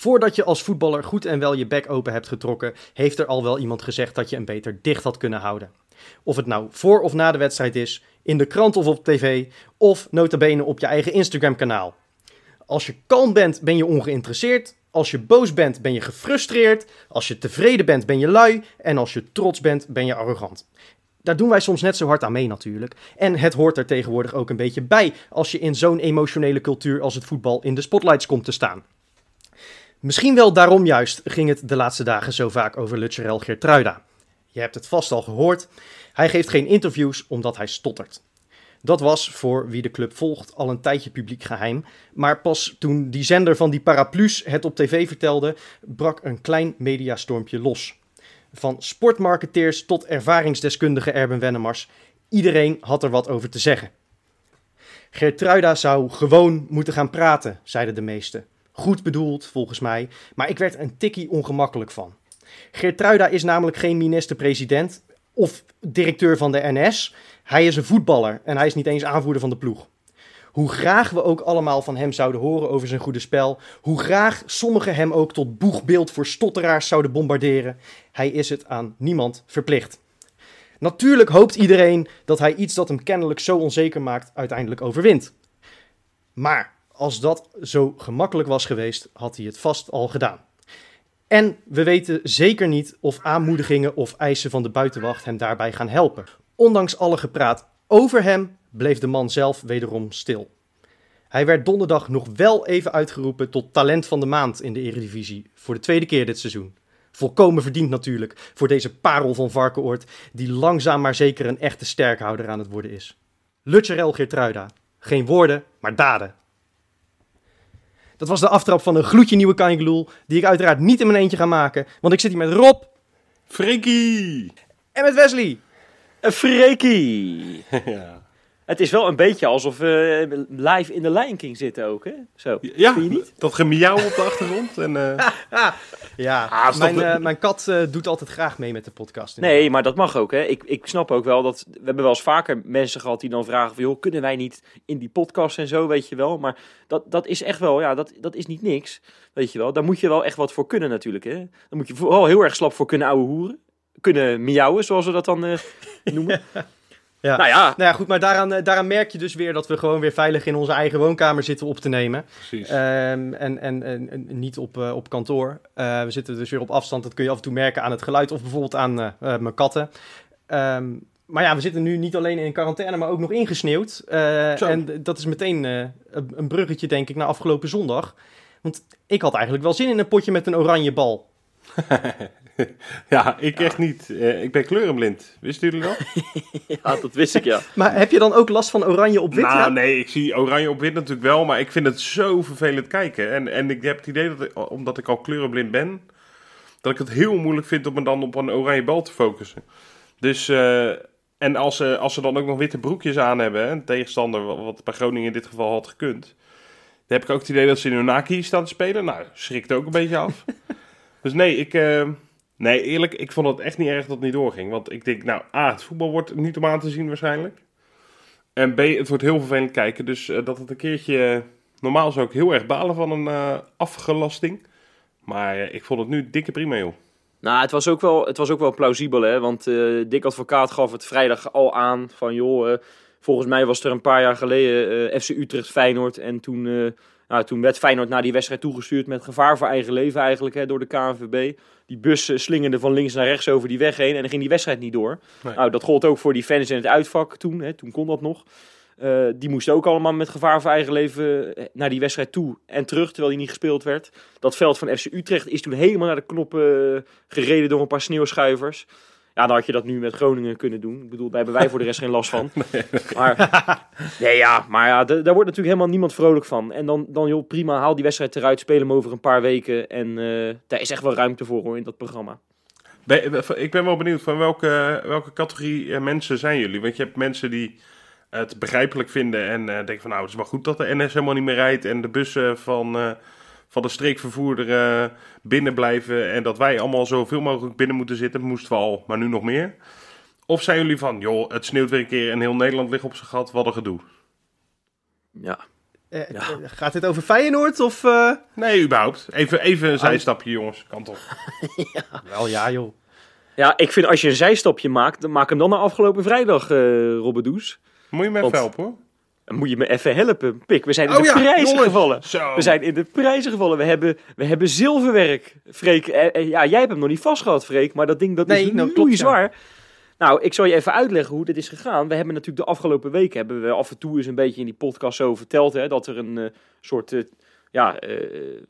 Voordat je als voetballer goed en wel je bek open hebt getrokken, heeft er al wel iemand gezegd dat je hem beter dicht had kunnen houden. Of het nou voor of na de wedstrijd is, in de krant of op tv, of notabene op je eigen Instagram-kanaal. Als je kalm bent, ben je ongeïnteresseerd. Als je boos bent, ben je gefrustreerd. Als je tevreden bent, ben je lui. En als je trots bent, ben je arrogant. Daar doen wij soms net zo hard aan mee natuurlijk. En het hoort er tegenwoordig ook een beetje bij als je in zo'n emotionele cultuur als het voetbal in de spotlights komt te staan. Misschien wel daarom juist ging het de laatste dagen zo vaak over Lutcherel Geertruida. Je hebt het vast al gehoord. Hij geeft geen interviews omdat hij stottert. Dat was voor wie de club volgt al een tijdje publiek geheim. Maar pas toen die zender van die paraplu's het op tv vertelde, brak een klein mediastormpje los. Van sportmarketeers tot ervaringsdeskundige Erben Wennemars, iedereen had er wat over te zeggen. Gertruida zou gewoon moeten gaan praten, zeiden de meesten. Goed bedoeld, volgens mij, maar ik werd een tikkie ongemakkelijk van. Gertruida is namelijk geen minister-president of directeur van de NS. Hij is een voetballer en hij is niet eens aanvoerder van de ploeg. Hoe graag we ook allemaal van hem zouden horen over zijn goede spel, hoe graag sommigen hem ook tot boegbeeld voor stotteraars zouden bombarderen, hij is het aan niemand verplicht. Natuurlijk hoopt iedereen dat hij iets dat hem kennelijk zo onzeker maakt uiteindelijk overwint. Maar als dat zo gemakkelijk was geweest, had hij het vast al gedaan. En we weten zeker niet of aanmoedigingen of eisen van de buitenwacht hem daarbij gaan helpen. Ondanks alle gepraat over hem bleef de man zelf wederom stil. Hij werd donderdag nog wel even uitgeroepen tot talent van de maand in de Eredivisie, voor de tweede keer dit seizoen. Volkomen verdiend natuurlijk voor deze parel van Varkenoord, die langzaam maar zeker een echte sterkhouder aan het worden is. Lutcherel Geertruida. Geen woorden, maar daden. Dat was de aftrap van een gloedje nieuwe Kangeloel, die ik uiteraard niet in mijn eentje ga maken, want ik zit hier met Rob Freekie! en met Wesley. Een freakie. ja. Het is wel een beetje alsof we live in de Lion King zitten ook, hè? Zo. ja, Vind je niet? dat gemiauw op de achtergrond. En, eh, Ja, Ah, mijn, eh, mijn kat eh, doet altijd graag mee met de podcast. Nee, maar dat mag ook, hè? Ik, ik snap ook wel dat... We hebben wel eens vaker mensen gehad die dan vragen van... joh, kunnen wij niet in die podcast en zo, weet je wel? Maar dat, dat is echt wel... Ja, dat, dat is niet niks, weet je wel? Daar moet je wel echt wat voor kunnen natuurlijk, hè? Daar moet je vooral heel erg slap voor kunnen ouwe hoeren. Kunnen miauwen, zoals we dat dan eh, noemen. Ja. Nou ja, Nou ja, goed, maar daaraan, eh, daaraan merk je dus weer dat we gewoon weer veilig in onze eigen woonkamer zitten op te nemen. precies. Ehm, en, en, niet op, eh, op kantoor. Eh, we zitten dus weer op afstand. Dat kun je af en toe merken aan het geluid of bijvoorbeeld aan mijn katten. Ehm, maar ja, we zitten nu niet alleen in quarantaine, maar ook nog ingesneeuwd. En dat is meteen een een bruggetje, denk ik, naar afgelopen zondag. Want ik had eigenlijk wel zin in een potje met een oranje bal. ja, ik echt niet. Eh, ik ben kleurenblind. Wisten jullie dat? ja, dat wist ik, ja. Maar heb je dan ook last van oranje op wit? Nou, Ja? nee, ik zie oranje op wit natuurlijk wel, maar ik vind het zo vervelend kijken. En, en ik heb het idee dat ik, omdat ik al kleurenblind ben, dat ik het heel moeilijk vind om me dan op een oranje bal te focussen. Dus, eh, en als ze, als ze dan ook nog witte broekjes aan hebben, hè, een tegenstander, wat, bij Groningen in dit geval had gekund, dan heb ik ook het idee dat ze in hun naki staan te spelen. Nou, schrikt ook een beetje af. dus nee, ik... eh, Nee, eerlijk, ik vond het echt niet erg dat het niet doorging. Want ik denk, nou, A, het voetbal wordt niet om aan te zien waarschijnlijk. En B, het wordt heel vervelend kijken. Dus eh, dat het een keertje... normaal zou ik heel erg balen van een eh, afgelasting. Maar eh, ik vond het nu dikke prima, joh. Nou, het was ook wel, het was ook wel plausibel, hè? Want Dick Advocaat gaf het vrijdag al aan van, joh, volgens mij was er een paar jaar geleden FC Utrecht Feyenoord. En toen, nou, toen werd Feyenoord naar die wedstrijd toegestuurd met gevaar voor eigen leven eigenlijk, hè, door de KNVB. Die bus eh, slingerde van links naar rechts over die weg heen en dan ging die wedstrijd niet door. Nee. Nou, dat gold ook voor die fans in het uitvak toen, hè, toen kon dat nog. Eh, die moesten ook allemaal met gevaar voor eigen leven eh, naar die wedstrijd toe en terug, terwijl die niet gespeeld werd. Dat veld van FC Utrecht is toen helemaal naar de knoppen gereden door een paar sneeuwschuivers. Ja, dan had je dat nu met Groningen kunnen doen. Ik bedoel, daar hebben wij voor de rest geen last van. Maar, nee, ja, maar ja, daar wordt natuurlijk helemaal niemand vrolijk van. En dan, dan joh, prima, haal die wedstrijd eruit, speel hem over een paar weken. En eh, daar is echt wel ruimte voor hoor, in dat programma. Ik ben wel benieuwd van welke, welke categorie eh, mensen zijn jullie? Want je hebt mensen die het begrijpelijk vinden en eh, denken van nou, het is maar goed dat de NS helemaal niet meer rijdt en de bussen van, van de streekvervoerder eh, binnen blijven en dat wij allemaal zoveel mogelijk binnen moeten zitten, moesten we al, maar nu nog meer. Of zijn jullie van, joh, het sneeuwt weer een keer en heel Nederland ligt op zijn gat, wat een gedoe. Ja, Eh, Ja. eh, Gaat dit over Feyenoord of... eh? Nee, überhaupt. Even, even een zijstapje, jongens. Kan toch? Wel ja, joh. Ja, ik vind als je een zijstapje maakt, dan maak hem dan naar afgelopen vrijdag, eh Robbedoes. Moet je me Want- helpen, hoor. Moet je me even helpen. Pik, we zijn in Oh de ja, prijzen gevallen. Zo. We zijn in de prijzen gevallen. We hebben, we hebben zilverwerk. Freek, eh, eh, ja, jij hebt hem nog niet vastgehad, Freek. Maar dat ding dat Nee, is nou, klopt, ja. zwaar. Nou, ik zal je even uitleggen hoe dit is gegaan. We hebben natuurlijk de afgelopen weken... hebben we af en toe eens een beetje in die podcast zo verteld... Hè, dat er een eh, soort... ja,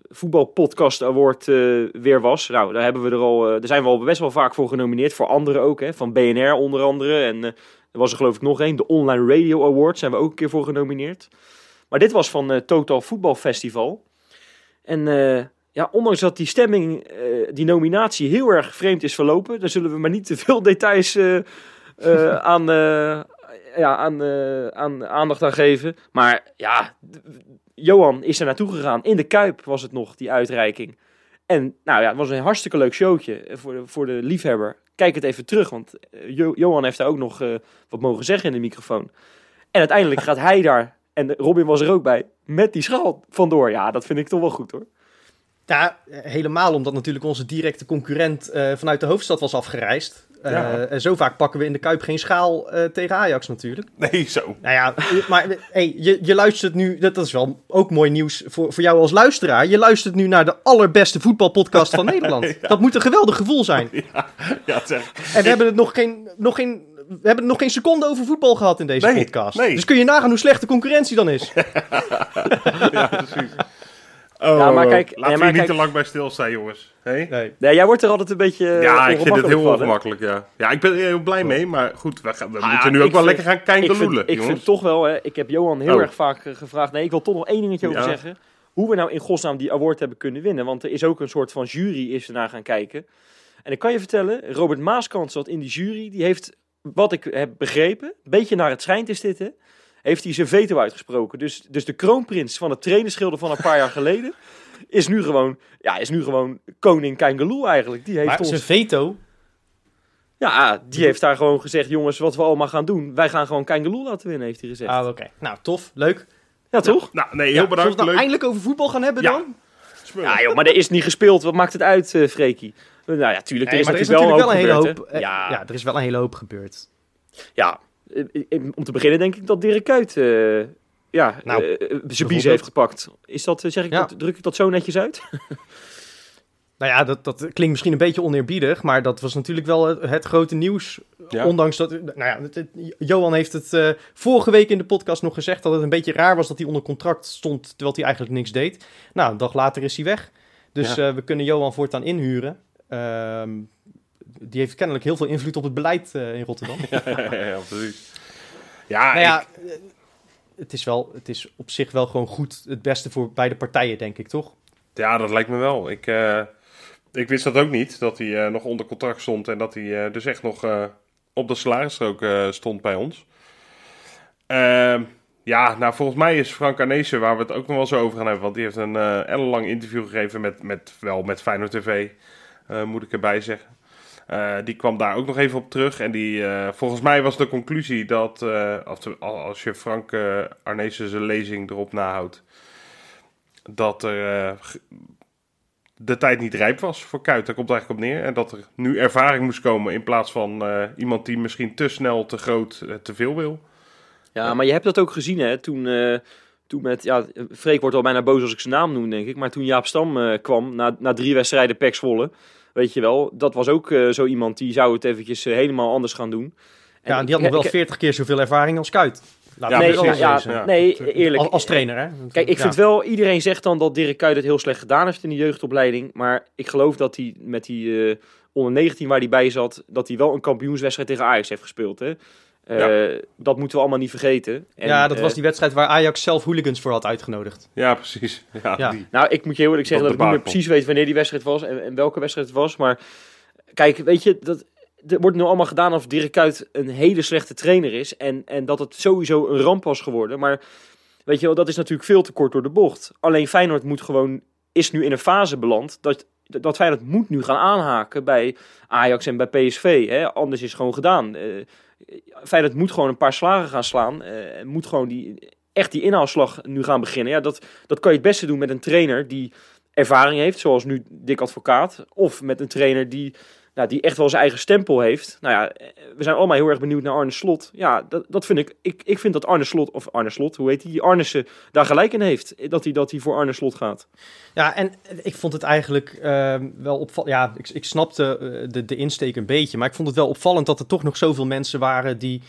voetbalpodcast award weer was. Nou, daar, hebben we er, al, daar zijn we al best wel vaak voor genomineerd. Voor anderen ook, hè, van BNR onder andere. En er was er geloof ik nog één. De Online Radio Award zijn we ook een keer voor genomineerd. Maar dit was van eh, Total Voetbal Festival. En eh, ja, ondanks dat die stemming, eh, die nominatie heel erg vreemd is verlopen, daar zullen we maar niet te veel details aan, ja, aan, aan aandacht aan geven. Maar ja, Johan is er naartoe gegaan. In de Kuip was het nog, die uitreiking. En nou ja, het was een hartstikke leuk showtje eh, voor de, voor de liefhebber. Kijk het even terug, want eh, Jo- Johan heeft daar ook nog eh, wat mogen zeggen in de microfoon. En uiteindelijk gaat hij daar, en Robin was er ook bij, met die schaal vandoor. Ja, dat vind ik toch wel goed hoor. Ja, helemaal omdat natuurlijk onze directe concurrent eh, vanuit de hoofdstad was afgereisd. Eh, Ja. En zo vaak pakken we in de Kuip geen schaal eh, tegen Ajax natuurlijk. Nee, zo. Nou ja, maar hey, je, je luistert nu, dat is wel ook mooi nieuws voor, voor jou als luisteraar. Je luistert nu naar de allerbeste voetbalpodcast van Nederland. Dat moet een geweldig gevoel zijn. Ja, echt... En we hebben het nog geen, nog geen, we hebben nog geen seconde over voetbal gehad in deze Nee, podcast. nee. Dus kun je nagaan hoe slecht de concurrentie dan is. Ja, precies. Oh, Ja, maar oh. kijk- Laten ja, we maar hier niet kijk- te lang bij stilstaan, jongens. Hey? Nee. Nee, jij wordt er altijd een beetje Ja, ik vind het heel van, ongemakkelijk, ja. Ja, ik ben er heel blij mee, maar goed, we, gaan, we Ah, moeten nu ik ook wel vind- lekker gaan Ik kijken vind, loelen, ik vind toch wel, hè, ik heb Johan heel Oh. erg vaak eh, gevraagd. Nee, ik wil toch nog één dingetje over zeggen. Hoe we nou in godsnaam die award hebben kunnen winnen. Want er is ook een soort van jury is ernaar gaan kijken. En ik kan je vertellen, Robert Maaskant zat in die jury. Die heeft, wat ik heb begrepen, een beetje naar het schijnt is dit, hè, heeft hij zijn veto uitgesproken. Dus, dus de kroonprins van het trainerschilder van een paar jaar geleden... Is nu gewoon, ja, is nu gewoon koning Kangaloo eigenlijk. Die heeft Maar ons zijn veto, ja, die heeft daar gewoon gezegd, jongens, wat we allemaal gaan doen. Wij gaan gewoon Kangaloo laten winnen, heeft hij gezegd. ah oké, nou tof, leuk. ja, toch? Nou, nee, heel Ja, zullen we bedankt, het nou eindelijk over voetbal gaan hebben Ja. dan? Smullen. Ja, joh, maar er is niet gespeeld. Wat maakt het uit, eh Freekie? Nou ja, tuurlijk, er is er natuurlijk wel een hele hoop. eh, Ja, ja, er is wel een hele hoop gebeurd. ja. Eh, eh, om te beginnen denk ik dat Dirk Kuyt eh, ja, Nou, zijn bijvoorbeeld. heeft gepakt. Is dat, zeg ik Ja. dat, druk ik dat zo netjes uit? Nou ja, dat, dat klinkt misschien een beetje oneerbiedig, maar dat was natuurlijk wel het, het grote nieuws. Ja. Ondanks dat, nou ja, het- het- Johan heeft het vorige week in de podcast nog gezegd dat het een beetje raar was dat hij onder contract stond terwijl hij eigenlijk niks deed. Nou, een dag later is hij weg. Dus Ja. we kunnen Johan voortaan inhuren. Ehm, die heeft kennelijk heel veel invloed op het beleid eh, in Rotterdam. ja, ja, precies. Ja, nou ja, ik- eh, het is, wel, het is op zich wel gewoon goed het beste voor beide partijen, denk ik, toch? ja, dat lijkt me wel. Ik, eh, ik wist dat ook niet, dat hij nog onder contract stond en dat hij dus echt nog op de salarisstrook stond bij ons. Ehm, ja, nou volgens mij is Frank Arnezen, waar we het ook nog wel zo over gaan hebben, want die heeft een ellenlang interview gegeven met, met, wel met Feyenoord TV, moet ik erbij zeggen. Eh, die kwam daar ook nog even op terug. En die, eh, volgens mij was de conclusie dat, eh, als, je Frank Arnezen zijn lezing erop nahoudt, dat er de tijd niet rijp was voor Kuit. Daar komt het eigenlijk op neer. En dat er nu ervaring moest komen in plaats van iemand die misschien te snel, te groot, te veel wil. Ja, maar je hebt dat ook gezien, hè? Toen, toen met, ja, Freek wordt al bijna boos als ik zijn naam noem, denk ik. Maar toen Jaap Stam kwam, na, na drie wedstrijden Pek Zwolle, weet je wel, dat was ook eh, zo iemand die zou het eventjes eh, helemaal anders gaan doen. Ja, ik- die had nog wel 40 keer zoveel ervaring als Kuit. Ja, nee, ja, nee, eerlijk. Als, als trainer, hè? Kijk, ik vind wel, iedereen zegt dan dat Dirk Kuyt het heel slecht gedaan heeft in de jeugdopleiding. Maar ik geloof dat hij met die eh, onder 19 waar hij bij zat, dat hij wel een kampioenswedstrijd tegen Ajax heeft gespeeld. Hè? Eh, Dat moeten we allemaal niet vergeten. En, ja, dat was eh, die wedstrijd waar Ajax zelf hooligans voor had uitgenodigd. Ja, precies. Ja, Ja. Die. Nou, ik moet je heel eerlijk zeggen dat ik niet meer precies weet wanneer die wedstrijd was en, en welke wedstrijd het was. Maar kijk, weet je, dat, er wordt nu allemaal gedaan alsof Dirk Kuyt een hele slechte trainer is. En, en dat het sowieso een ramp was geworden. Maar weet je wel, dat is natuurlijk veel te kort door de bocht. Alleen Feyenoord moet gewoon, is nu in een fase beland dat, dat Feyenoord moet nu gaan aanhaken bij Ajax en bij PSV. Hè? Anders is het gewoon gedaan. Eh Feyenoord moet gewoon een paar slagen gaan slaan. eh, en moet gewoon die, echt die inhaalslag nu gaan beginnen. Ja, dat, dat kan je het beste doen met een trainer die ervaring heeft, zoals nu Dick Advocaat. Of met een trainer die, nou, die echt wel zijn eigen stempel heeft. Nou ja, we zijn allemaal heel erg benieuwd naar Arne Slot. Ja, dat, dat vind ik, ik. Ik vind dat Arne Slot, of Arne Slot, hoe heet hij? Arnissen daar gelijk in heeft. Dat hij, dat hij voor Arne Slot gaat. Ja, en ik vond het eigenlijk ehm, wel opvallend. Ja, ik, ik snapte eh, de, de insteek een beetje. Maar ik vond het wel opvallend dat er toch nog zoveel mensen waren die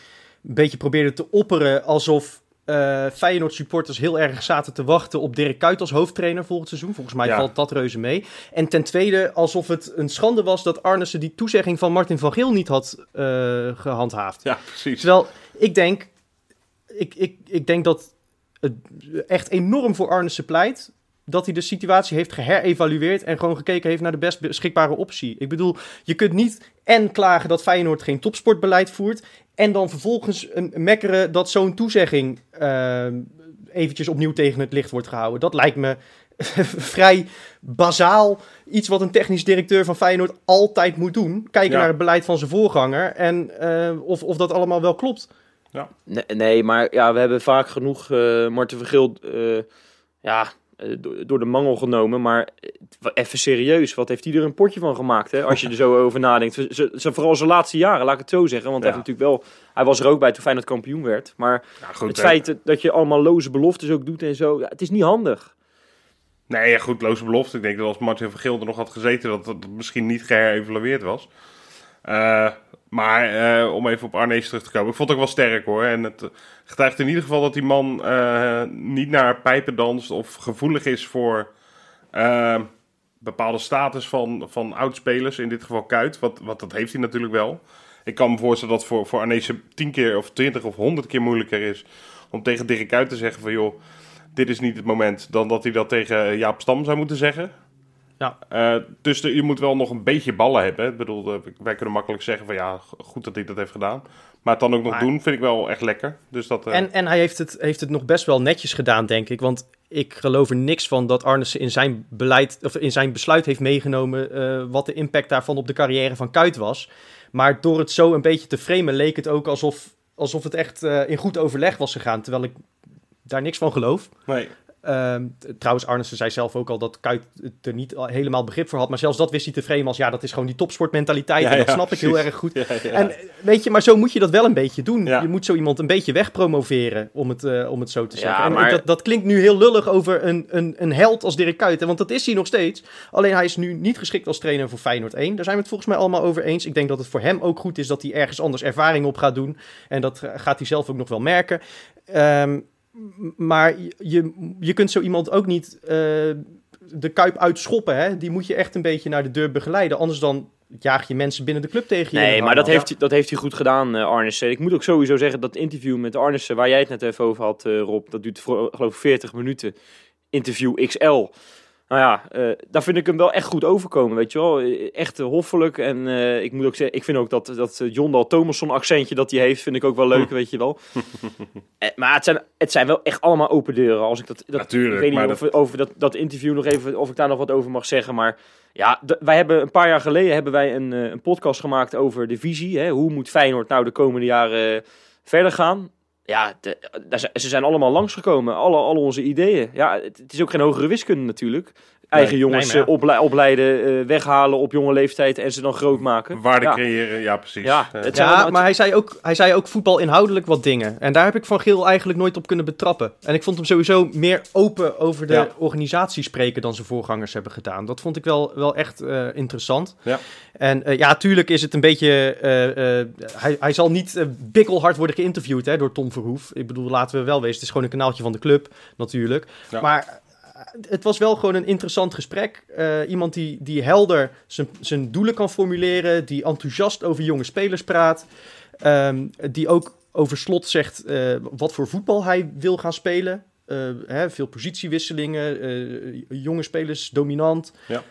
een beetje probeerden te opperen alsof eh Feyenoord supporters heel erg zaten te wachten op Dirk Kuyt als hoofdtrainer volgend seizoen. Volgens mij Ja. valt dat reuze mee. En ten tweede alsof het een schande was dat Arnissen die toezegging van Martin van Geel niet had eh, gehandhaafd. Ja, precies. Terwijl ik denk, ik, ik, ik denk dat het echt enorm voor Arnissen pleit dat hij de situatie heeft geherevalueerd en gewoon gekeken heeft naar de best beschikbare optie. Ik bedoel, je kunt niet en klagen dat Feyenoord geen topsportbeleid voert en dan vervolgens een, mekkeren dat zo'n toezegging eh, eventjes opnieuw tegen het licht wordt gehouden. Dat lijkt me vrij bazaal iets wat een technisch directeur van Feyenoord altijd moet doen. Kijken Ja. naar het beleid van zijn voorganger en eh, of, of dat allemaal wel klopt. Nee, nee, maar ja, we hebben vaak genoeg eh Marten Vergeel eh, ja, door de mangel genomen. Maar eh, even serieus, wat heeft hij er een potje van gemaakt? Hè? Als je er zo over nadenkt. Z- z- z- vooral zijn laatste jaren, laat ik het zo zeggen. Want hij, Ja. heeft natuurlijk wel, hij was er ook bij toen Feyenoord kampioen werd. Maar Ja, goed, het hè. feit dat- dat je allemaal loze beloftes ook doet en zo, ja, het is niet handig. Nee, ja, goed, loze belofte. Ik denk dat als Martin van Geel er nog had gezeten, dat het misschien niet geherevalueerd was. Eh, maar eh, om even op Arnees terug te komen. Ik vond het ook wel sterk hoor. En het getuigt in ieder geval dat die man eh, niet naar pijpen danst of gevoelig is voor eh, bepaalde status van, van oudspelers. In dit geval Kuit, wat, wat dat heeft hij natuurlijk wel. Ik kan me voorstellen dat voor, voor Arnees tien keer of twintig of honderd keer moeilijker is om tegen Dirk Kuyt te zeggen van joh, dit is niet het moment, dan dat hij dat tegen Jaap Stam zou moeten zeggen. Ja. Eh, dus de- je moet wel nog een beetje ballen hebben. hè. Ik bedoel, eh, wij kunnen makkelijk zeggen van ja, goed dat hij dat heeft gedaan. Maar het dan ook nog Maar- doen, vind ik wel echt lekker. Dus dat, eh, En, en hij heeft het, heeft het nog best wel netjes gedaan, denk ik. Want ik geloof er niks van dat Arnissen in zijn, beleid, of in zijn besluit heeft meegenomen... wat de impact daarvan op de carrière van Kuit was. Maar door het zo een beetje te framen leek het ook alsof, alsof het echt in goed overleg was gegaan. Terwijl ik daar niks van geloof. nee. Ehm, trouwens, Arnissen zei zelf ook al dat Kuit er niet al- helemaal begrip voor had. Maar zelfs dat wist hij te framen als... ja, dat is gewoon die topsportmentaliteit. Ja, en dat ja, snap ik heel erg goed. Ja, ja. En eh, weet je, maar zo moet je dat wel een beetje doen. Ja. Je moet zo iemand een beetje wegpromoveren, om het, eh, om het zo te Ja, zeggen. En dat, dat klinkt nu heel lullig over een, een, een held als Dirk Kuyt, hè, want dat is hij nog steeds. Alleen hij is nu niet geschikt als trainer voor Feyenoord 1. Daar zijn we het volgens mij allemaal over eens. Ik denk dat het voor hem ook goed is dat hij ergens anders ervaring op gaat doen. En dat eh, gaat hij zelf ook nog wel merken. Ehm, m- maar je, je kunt zo iemand ook niet eh, de kuip uitschoppen. Hè? Die moet je echt een beetje naar de deur begeleiden. Anders dan jaag je mensen binnen de club tegen je. Nee, maar dat heeft, hij- dat heeft hij goed gedaan, Arnissen. Ik moet ook sowieso zeggen dat interview met Arnissen, waar jij het net even over had, eh, Rob, dat duurt voor, geloof ik 40 minuten. Interview XL. Nou ja, eh, daar vind ik hem wel echt goed overkomen, weet je wel. Eh, Echt eh, hoffelijk. En ik moet ook zeggen, ik vind ook dat, dat John Dal Thomasson accentje dat hij heeft, vind ik ook wel leuk, weet je wel. Maar het zijn, het zijn wel echt allemaal open deuren. Als ik dat, dat Natuurlijk, ik weet niet of we over dat, dat interview nog even, of ik daar nog wat over mag zeggen, maar ja, wij hebben een paar jaar geleden hebben wij een, een podcast gemaakt over de visie. Hè? Hoe moet Feyenoord nou de komende jaren verder gaan? Ja, de- ze zijn allemaal langsgekomen. Alle, alle onze ideeën. Ja, het is ook geen hogere wiskunde natuurlijk. Eigen Nee, jongens nee, maar ja. eh, ople- opleiden, eh, weghalen op jonge leeftijd en ze dan groot maken. Waarde ja. creëren, ja precies. Ja, Eh, het Ja, maar hij zei, ook, hij zei ook voetbal inhoudelijk wat dingen. En daar heb ik Van Geel eigenlijk nooit op kunnen betrappen. En ik vond hem sowieso meer open over de Ja. organisatie spreken dan zijn voorgangers hebben gedaan. Dat vond ik wel, wel echt eh, interessant. Ja. En eh, ja, tuurlijk is het een beetje... eh, eh, hij, hij zal niet bikkelhard worden geïnterviewd hè, door Tom Verhoef. Ik bedoel, laten we wel wezen, het is gewoon een kanaaltje van de club natuurlijk. Ja. Maar het was wel gewoon een interessant gesprek. Eh, iemand die, die helder zijn, doelen kan formuleren, die enthousiast over jonge spelers praat, ehm, die ook over slot zegt eh, wat voor voetbal hij wil gaan spelen. Eh, hè, veel positiewisselingen, jonge spelers dominant. Ja.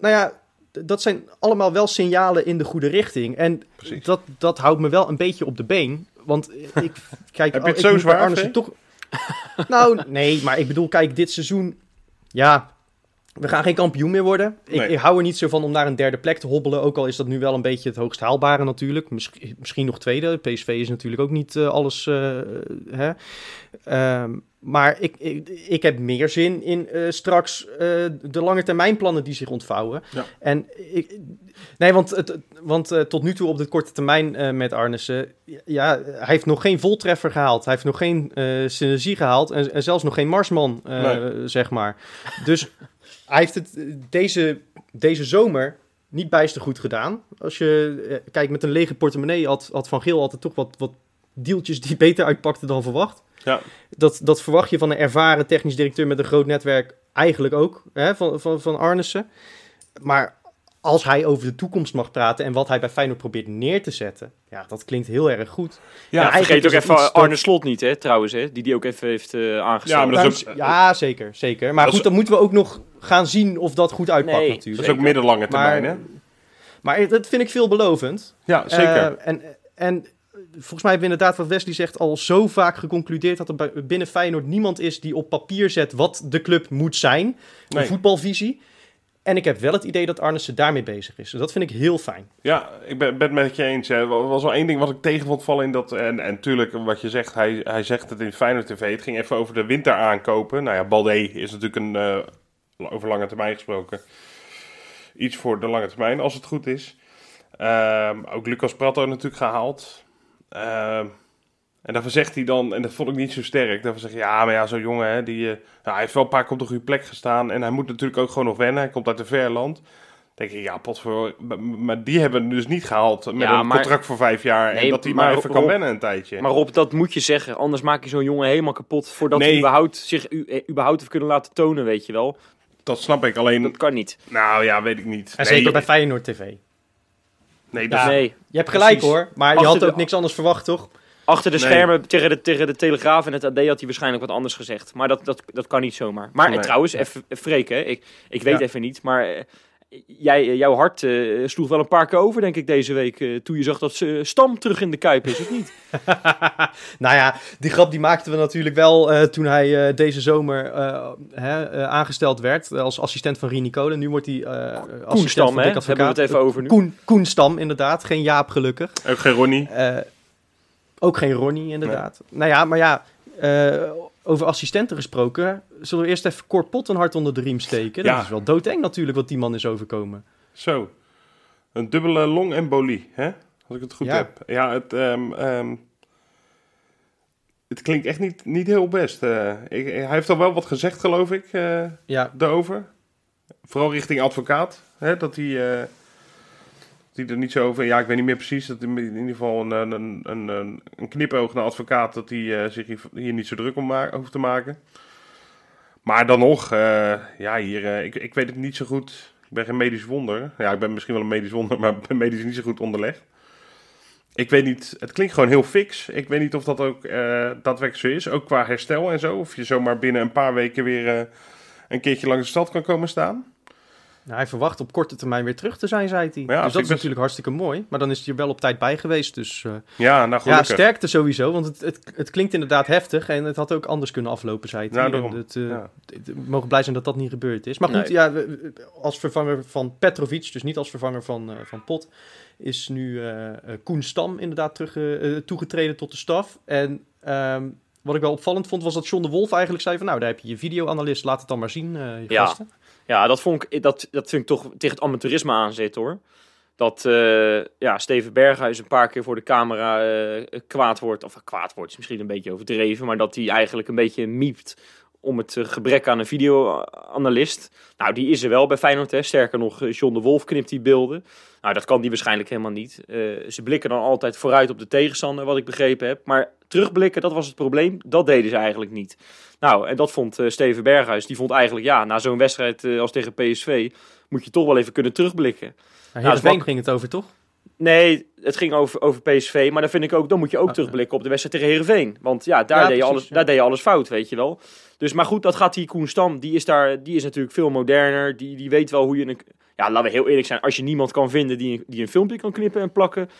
Nou ja, dat zijn allemaal wel signalen in de goede richting. En Precies. dat, dat houdt me wel een beetje op de been. Want ik kijk... Heb je het zo zwaar, toch... nou, nee, maar ik bedoel, kijk, dit seizoen... Ja, we gaan geen kampioen meer worden. Ik, Nee. ik hou er niet zo van om naar een derde plek te hobbelen. Ook al is dat nu wel een beetje het hoogst haalbare natuurlijk. Misschien, misschien nog tweede. PSV is natuurlijk ook niet eh, alles... eh, hè? Ehm, maar ik, ik, ik heb meer zin in eh, straks eh, de lange termijnplannen die zich ontvouwen. Ja. En ik, nee, want, het, want eh, tot nu toe op de korte termijn met Arnissen, ja, hij heeft nog geen voltreffer gehaald. Hij heeft nog geen synergie gehaald en, en zelfs nog geen Marsman, Nee. zeg maar. Dus hij heeft het deze, deze zomer niet bijster goed gedaan. Als je kijkt met een lege portemonnee had, had Van Geel altijd toch wat, wat deeltjes die beter uitpakten dan verwacht. Ja. Dat, dat verwacht je van een ervaren technisch directeur met een groot netwerk eigenlijk ook, hè, van, van, van Arnissen. Maar als hij over de toekomst mag praten en wat hij bij Feyenoord probeert neer te zetten, ja, dat klinkt heel erg goed. Ja, vergeet ook even Arne Slot niet, hè, trouwens, hè, die die ook even heeft eh aangesteld. Ja, maar dat is ook- ja, zeker, zeker. Maar Dat goed, is- dan moeten we ook nog gaan zien of dat goed uitpakt Nee, natuurlijk. Dat is ook middellange termijn, hè? Maar, maar dat vind ik veelbelovend. Ja, zeker. Eh, en, en volgens mij hebben we inderdaad, wat Wesley zegt, al zo vaak geconcludeerd dat er binnen Feyenoord niemand is die op papier zet wat de club moet zijn. Nee. Een voetbalvisie. En ik heb wel het idee dat Arnissen daarmee bezig is. Dus dat vind ik heel fijn. Ja, ik ben, ben het met je eens. Er was wel één ding wat ik tegen vond vallen in dat... En, en tuurlijk, wat je zegt, hij, hij zegt het in Feyenoord TV. Het ging even over de winter aankopen. Nou ja, Balde is natuurlijk een... eh, over lange termijn gesproken. Iets voor de lange termijn, als het goed is. Ehm, ook Lucas Prato natuurlijk gehaald. Ehm, en daarvan zegt hij dan, en dat vond ik niet zo sterk. Daarvan zeg je, ja, maar ja, zo'n jongen, hè, die, eh, nou, hij heeft wel een paar keer op de goede plek gestaan. En hij moet natuurlijk ook gewoon nog wennen. Hij komt uit een ver land. denk ik, ja, pot voor. Maar- die hebben dus niet gehaald met Ja, een maar- contract voor vijf jaar. en dat hij maar, maar even Rob- kan wennen een tijdje. Maar Rob, dat moet je zeggen. Anders maak je zo'n jongen helemaal kapot voordat hij überhaupt zich eh, überhaupt heeft kunnen laten tonen, weet je wel. dat snap ik. Alleen, Dat kan niet. nou ja, weet ik niet. En nee, zeker bij Feyenoord TV. Nee, dus, Ja. Nee. Je hebt gelijk Precies. hoor, maar je had ook de- niks anders verwacht, toch? Achter de Nee. schermen tegen de, tegen de Telegraaf en het AD had hij waarschijnlijk wat anders gezegd. Maar dat, dat, dat kan niet zomaar. Maar Nee. trouwens, even Freek, hè, ik, ik weet Ja. even niet, maar eh, jij, eh, jouw hart eh, sloeg wel een paar keer over, denk ik, deze week. eh, toen je zag dat ze Stam terug in de Kuip is, of niet? nou ja, die grap die maakten we natuurlijk wel eh, toen hij eh, deze zomer eh, hè, eh, aangesteld werd als assistent van Rini Kolen. Nu wordt hij eh assistent Koenstam, van hè? Hebben we het even over nu. Koen, Koenstam, inderdaad. Geen Jaap, gelukkig. ook geen Ronnie. Eh, ook geen Ronnie, inderdaad. Nou ja, maar ja, eh, over assistenten gesproken. Zullen we eerst even Cor Pot een hart onder de riem steken? Ja. Dat is wel doodeng natuurlijk wat die man is overkomen. Zo. Een dubbele longembolie, hè? Als ik het goed Ja. heb. Ja, het, ehm, ehm, het klinkt echt niet, niet heel best. eh. ik, hij heeft al wel wat gezegd, geloof ik, eh, Ja, daarover. Vooral richting advocaat. Hè? Dat hij... eh, die er niet zo over... Ja, ik weet niet meer precies. Dat in ieder geval een, een, een, knipoog naar advocaat... dat hij eh, zich hier, niet zo druk om hoeft te maken. Maar dan nog... eh, ja, hier... eh, ik, ik weet het niet zo goed. Ik ben geen medisch wonder. Ja, ik ben misschien wel een medisch wonder... maar ben medisch niet zo goed onderlegd. Ik weet niet... Het klinkt gewoon heel fix. Ik weet niet of dat ook daadwerkelijk zo is. Ook qua herstel en zo. Of je zomaar binnen een paar weken weer... een keertje langs de stad kan komen staan. Nou, hij verwacht op korte termijn weer terug te zijn, zei hij. Ja, dus dat is best- natuurlijk hartstikke mooi. Maar dan is hij er wel op tijd bij geweest. Dus eh, Ja, nou ja, sterkte sowieso. Want het, het, het klinkt inderdaad heftig. En het had ook anders kunnen aflopen, zei hij. Nou, het, eh, Ja. het- we mogen blij zijn dat dat niet gebeurd is. Maar goed, Nee. ja, als vervanger van Petrovic, dus niet als vervanger van, eh, van Pot, is nu Koen Stam inderdaad terug, toegetreden tot de staf. En ehm, wat ik wel opvallend vond, was dat John de Wolf eigenlijk zei van... nou, daar heb je je videoanalist, laat het dan maar zien, eh, je Ja. gasten. Ja, dat, vond ik, dat, dat vind ik toch tegen het amateurisme aanzitten hoor. Dat eh, ja, Steven Berghuis een paar keer voor de camera eh, kwaad wordt. Of kwaad wordt is misschien een beetje overdreven. Maar dat hij eigenlijk een beetje miept om het eh, gebrek aan een videoanalist. Nou, die is er wel bij Feyenoord. Hè. Sterker nog, eh, John de Wolf knipt die beelden. Nou, dat kan die waarschijnlijk helemaal niet. Eh, ze blikken dan altijd vooruit op de tegenstander, wat ik begrepen heb. Maar terugblikken, dat was het probleem. Dat deden ze eigenlijk niet. Nou, en dat vond Steven Berghuis. Die vond eigenlijk, ja, na zo'n wedstrijd als tegen PSV... moet je toch wel even kunnen terugblikken. Nou, Heerenveen ging het over, toch? Nee, het ging over, over PSV. Maar dan vind ik ook, dan moet je ook Ah, terugblikken op de wedstrijd tegen Herenveen. Want ja, daar, Ja, deed je precies, alles, ja. daar deed je alles fout, weet je wel. Dus, maar goed, dat gaat die Koen Stam. Die is, daar, die is natuurlijk veel moderner. Die, die weet wel hoe je... Een, ja, laten we heel eerlijk zijn. Als je niemand kan vinden die, die een filmpje kan knippen en plakken...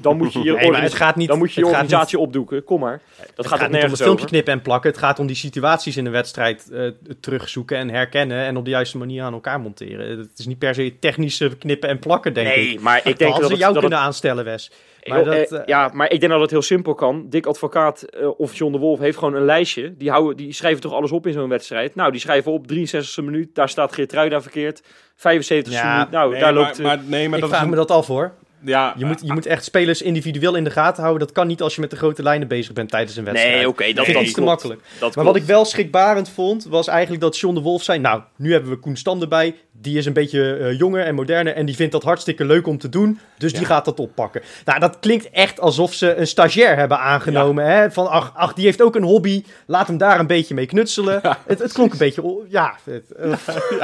dan moet je je, Nee, maar organis- het gaat niet... dan moet je je het gaat organisatie opdoeken. Kom maar. Dat Het gaat gaat niet om het filmpje over. knippen en plakken. Het gaat om die situaties in de wedstrijd eh, terugzoeken en herkennen en op de juiste manier aan elkaar monteren. Het is niet per se technische knippen en plakken, denk ik. Nee, maar ik denk Dan dat ze jou dat het- kunnen aanstellen, Wes. Maar dat, eh, ja, maar ik denk dat het heel simpel kan. Dick Advocaat eh, of John de Wolf heeft gewoon een lijstje. Die, houden, die schrijven toch alles op in zo'n wedstrijd. Nou, die schrijven op 63e minuut. Daar staat Geertruida verkeerd. 75e Ja, minuut. Nou, Nee, daar maar, loopt... eh, maar, nee, maar ik dat vraag is me een- dat af hoor. Ja, Je moet, je moet echt spelers individueel in de gaten houden. Dat kan niet als je met de grote lijnen bezig bent tijdens een wedstrijd. nee, oké, dat, dat vind dat iets te klopt. makkelijk. Dat Maar wat ik wel schrikbarend vond, was eigenlijk dat John de Wolf zei... Nou, nu hebben we Koen Stam erbij. Die is een beetje eh, jonger en moderner. En die vindt dat hartstikke leuk om te doen. Dus die gaat dat oppakken. Nou, dat klinkt echt alsof ze een stagiair hebben aangenomen. Hè? Van, ach, ach, die heeft ook een hobby. Laat hem daar een beetje mee knutselen. Het, het klonk een beetje... Ja, het, eh,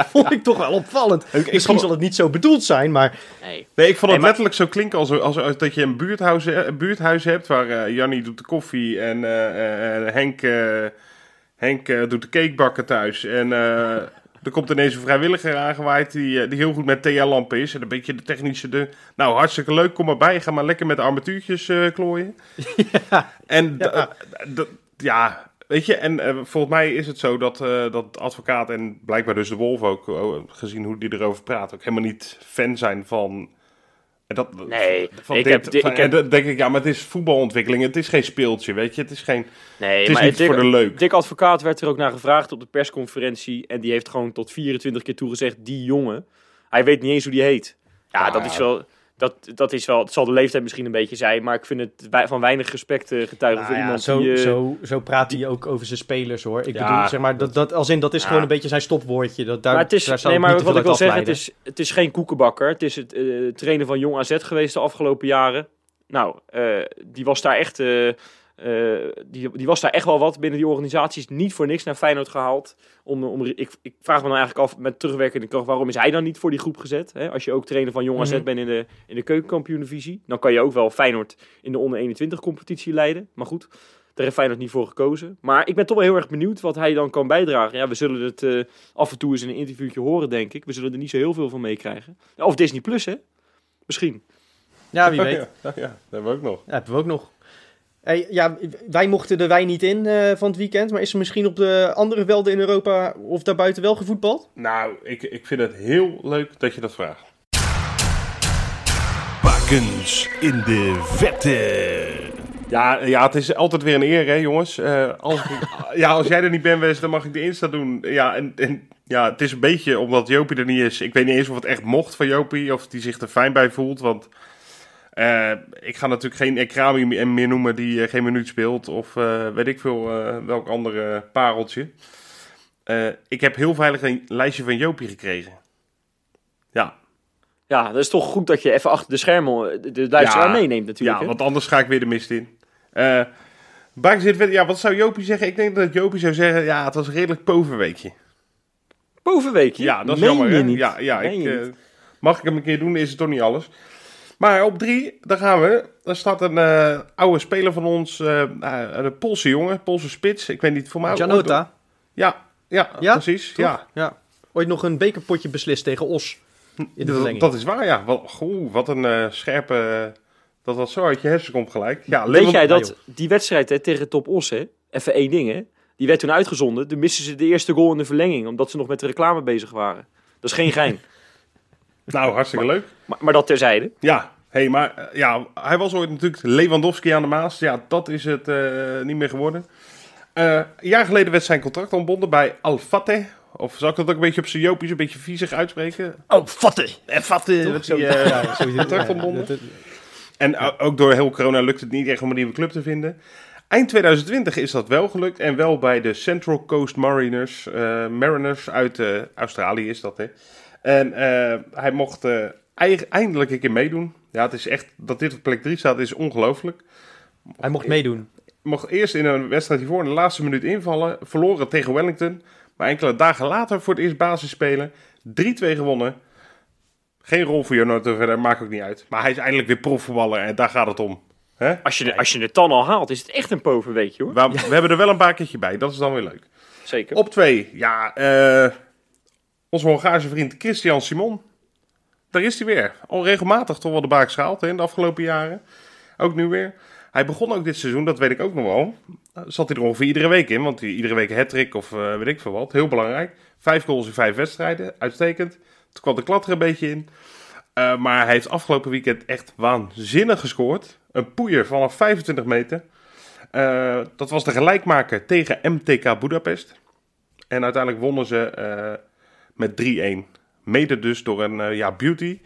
vond ik toch wel opvallend. Ik- ik Misschien vond- zal het niet zo bedoeld zijn, maar... Nee. Nee, ik vond het Nee, maar- letterlijk zo klinken als, als, als dat je een buurthuis, een buurthuis hebt waar eh Jannie doet de koffie en eh, eh, eh, Henk, eh, Henk eh, doet de cakebakken thuis. En eh, er komt ineens een vrijwilliger aangewaaid die, eh, die heel goed met TL-lampen is en een beetje de technische... De... Nou, hartstikke leuk, kom maar bij. Ga maar lekker met de armatuurtjes eh, klooien. En d- Ja. ja, weet je, en eh, volgens mij is het zo dat, eh, dat advocaat en blijkbaar dus de Wolf ook, oh, gezien hoe die erover praat, ook helemaal niet fan zijn van. En Dat, Nee, van ik dit, heb- van- ik heb- En dan denk ik, ja, maar het is voetbalontwikkeling. Het is geen speeltje, weet je. Het is geen. Nee, Het is maar niet Dick, voor de leuk. Dick Advocaat werd er ook naar gevraagd op de persconferentie. En die heeft gewoon tot 24 keer toegezegd, die jongen. Hij weet niet eens hoe die heet. Ja, Ja. dat is wel... Dat, dat is wel, het zal de leeftijd misschien een beetje zijn, maar ik vind het van weinig respect eh, getuigen Nou voor ja, iemand zo, die... eh, zo, zo praat hij ook over zijn spelers hoor. Ik Ja. bedoel, zeg maar, dat, dat, als in, dat is Ja. gewoon een beetje zijn stopwoordje. Dat, daar, maar het is, daar nee, maar wat ik wil zeggen, het is, het is geen koekenbakker. Het is het eh, trainer van Jong AZ geweest de afgelopen jaren. Nou, die was daar echt... eh, die, die was daar echt wel wat binnen die organisaties. Niet voor niks naar Feyenoord gehaald. Om, om, ik, ik vraag me dan eigenlijk af met terugwerkende kracht... waarom is hij dan niet voor die groep gezet? Hè? Als je ook trainer van Jong AZ Mhm. bent in de, in de keukenkampioen-divisie... dan kan je ook wel Feyenoord in de onder 21 competitie leiden. Maar goed, daar heeft Feyenoord niet voor gekozen. Maar ik ben toch wel heel erg benieuwd wat hij dan kan bijdragen. Ja, we zullen het eh, af en toe eens in een interviewtje horen, denk ik. We zullen er niet zo heel veel van meekrijgen. Of Disney Plus, hè? Misschien. Ja, wie weet. Ja, ja, dat hebben we ook nog. Ja, hebben we ook nog. Hey, ja, wij mochten de wijn niet in eh, van het weekend, maar is er misschien op de andere velden in Europa of daarbuiten wel gevoetbald? Nou, ik, ik vind het heel leuk dat je dat vraagt. Bakens in de vette. Ja, ja, het is altijd weer een eer, hè, jongens. Eh, als, ik- ja, als jij er niet bent geweest, dan mag ik de Insta doen. Ja, en, en ja, het is een beetje omdat Jopie er niet is. Ik weet niet eens of het echt mocht van Jopie, of hij zich er fijn bij voelt. Want eh, ik ga natuurlijk geen Ekrami meer meer noemen die eh, geen minuut speelt. Of eh, weet ik veel eh, welk andere pareltje. Eh, ik heb heel veilig een lijstje van Jopie gekregen. Ja, Ja, dat is toch goed dat je even achter de schermen eh, de, luisteraar Ja. meeneemt natuurlijk. Ja, hè? want anders ga ik weer de mist in. Eh Vette, ja, wat zou Jopie zeggen? Ik denk dat Jopie zou zeggen, ja, het was een redelijk poverweekje. Bovenweekje. Ja, dat is Meen jammer. je hè? niet? Ja, ja Meen ik, eh, mag ik hem een keer doen, is het toch niet alles. Maar op drie, daar gaan we. Daar staat een eh, oude speler van ons, eh, eh, een Poolse jongen, Poolse spits. Ik weet niet, voor mij... Janota, Ja, ja, Ja, precies. toch? Ja, ja. Ooit nog een bekerpotje beslist tegen Os in de dat, verlenging. dat is waar, ja. Wat, goh, wat een scherpe... dat dat zo uit je hersen komt gelijk. Ja, Weet jij dat die wedstrijd hè, tegen Top Os, hè, even één ding, hè, die werd toen uitgezonden. Toen misten ze de eerste goal in de verlenging, omdat ze nog met de reclame bezig waren. Dat is geen gein. Nou, hartstikke leuk. maar, maar dat terzijde. Ja, hey, maar eh, ja, hij was ooit natuurlijk Lewandowski aan de Maas. Ja, dat is het eh, niet meer geworden. Eh, een jaar geleden werd zijn contract ontbonden bij Al Fateh. Of zal ik dat ook een beetje op zijn Jopies een beetje viezig uitspreken? Oh, vatten! En Fateh. Eh, ja, zo- contract ontbonden. En ook door heel corona lukt het niet echt om een nieuwe club te vinden. Eind 2020 is dat wel gelukt. En wel bij de Central Coast Mariners. eh, Mariners uit eh, Australië is dat, hè. En eh, hij mocht eh, eindelijk een keer meedoen. Ja, het is echt... Dat dit op plek 3 staat is ongelooflijk. Hij mocht meedoen. Mocht eerst in een wedstrijd hiervoor in de laatste minuut invallen. Verloren tegen Wellington. Maar enkele dagen later voor het eerst basis spelen. 3-2 gewonnen. Geen rol voor Jonathan verder, maakt ook niet uit. Maar hij is eindelijk weer profvoetballer en daar gaat het om. Hè? Als je, als je het dan al haalt, is het echt een poverweekje hoor. We, we hebben er wel een paar keertje bij, dat is dan weer leuk. Zeker. Op twee, ja, eh, onze Hongaarse vriend Christian Simon. Daar is hij weer. Al regelmatig toch wel de baak gehaald in de afgelopen jaren. Ook nu weer. Hij begon ook dit seizoen, dat weet ik ook nog wel. Zat hij er ongeveer iedere week in, want iedere week hat of eh, weet ik veel wat. Heel belangrijk. Vijf goals in vijf wedstrijden, uitstekend. Toen kwam de klat er een beetje in. Eh, maar hij heeft afgelopen weekend echt waanzinnig gescoord. Een poeier vanaf 25 meter. Eh, dat was de gelijkmaker tegen MTK Budapest. En uiteindelijk wonnen ze met 3-1. Mede dus door een eh, ja, beauty.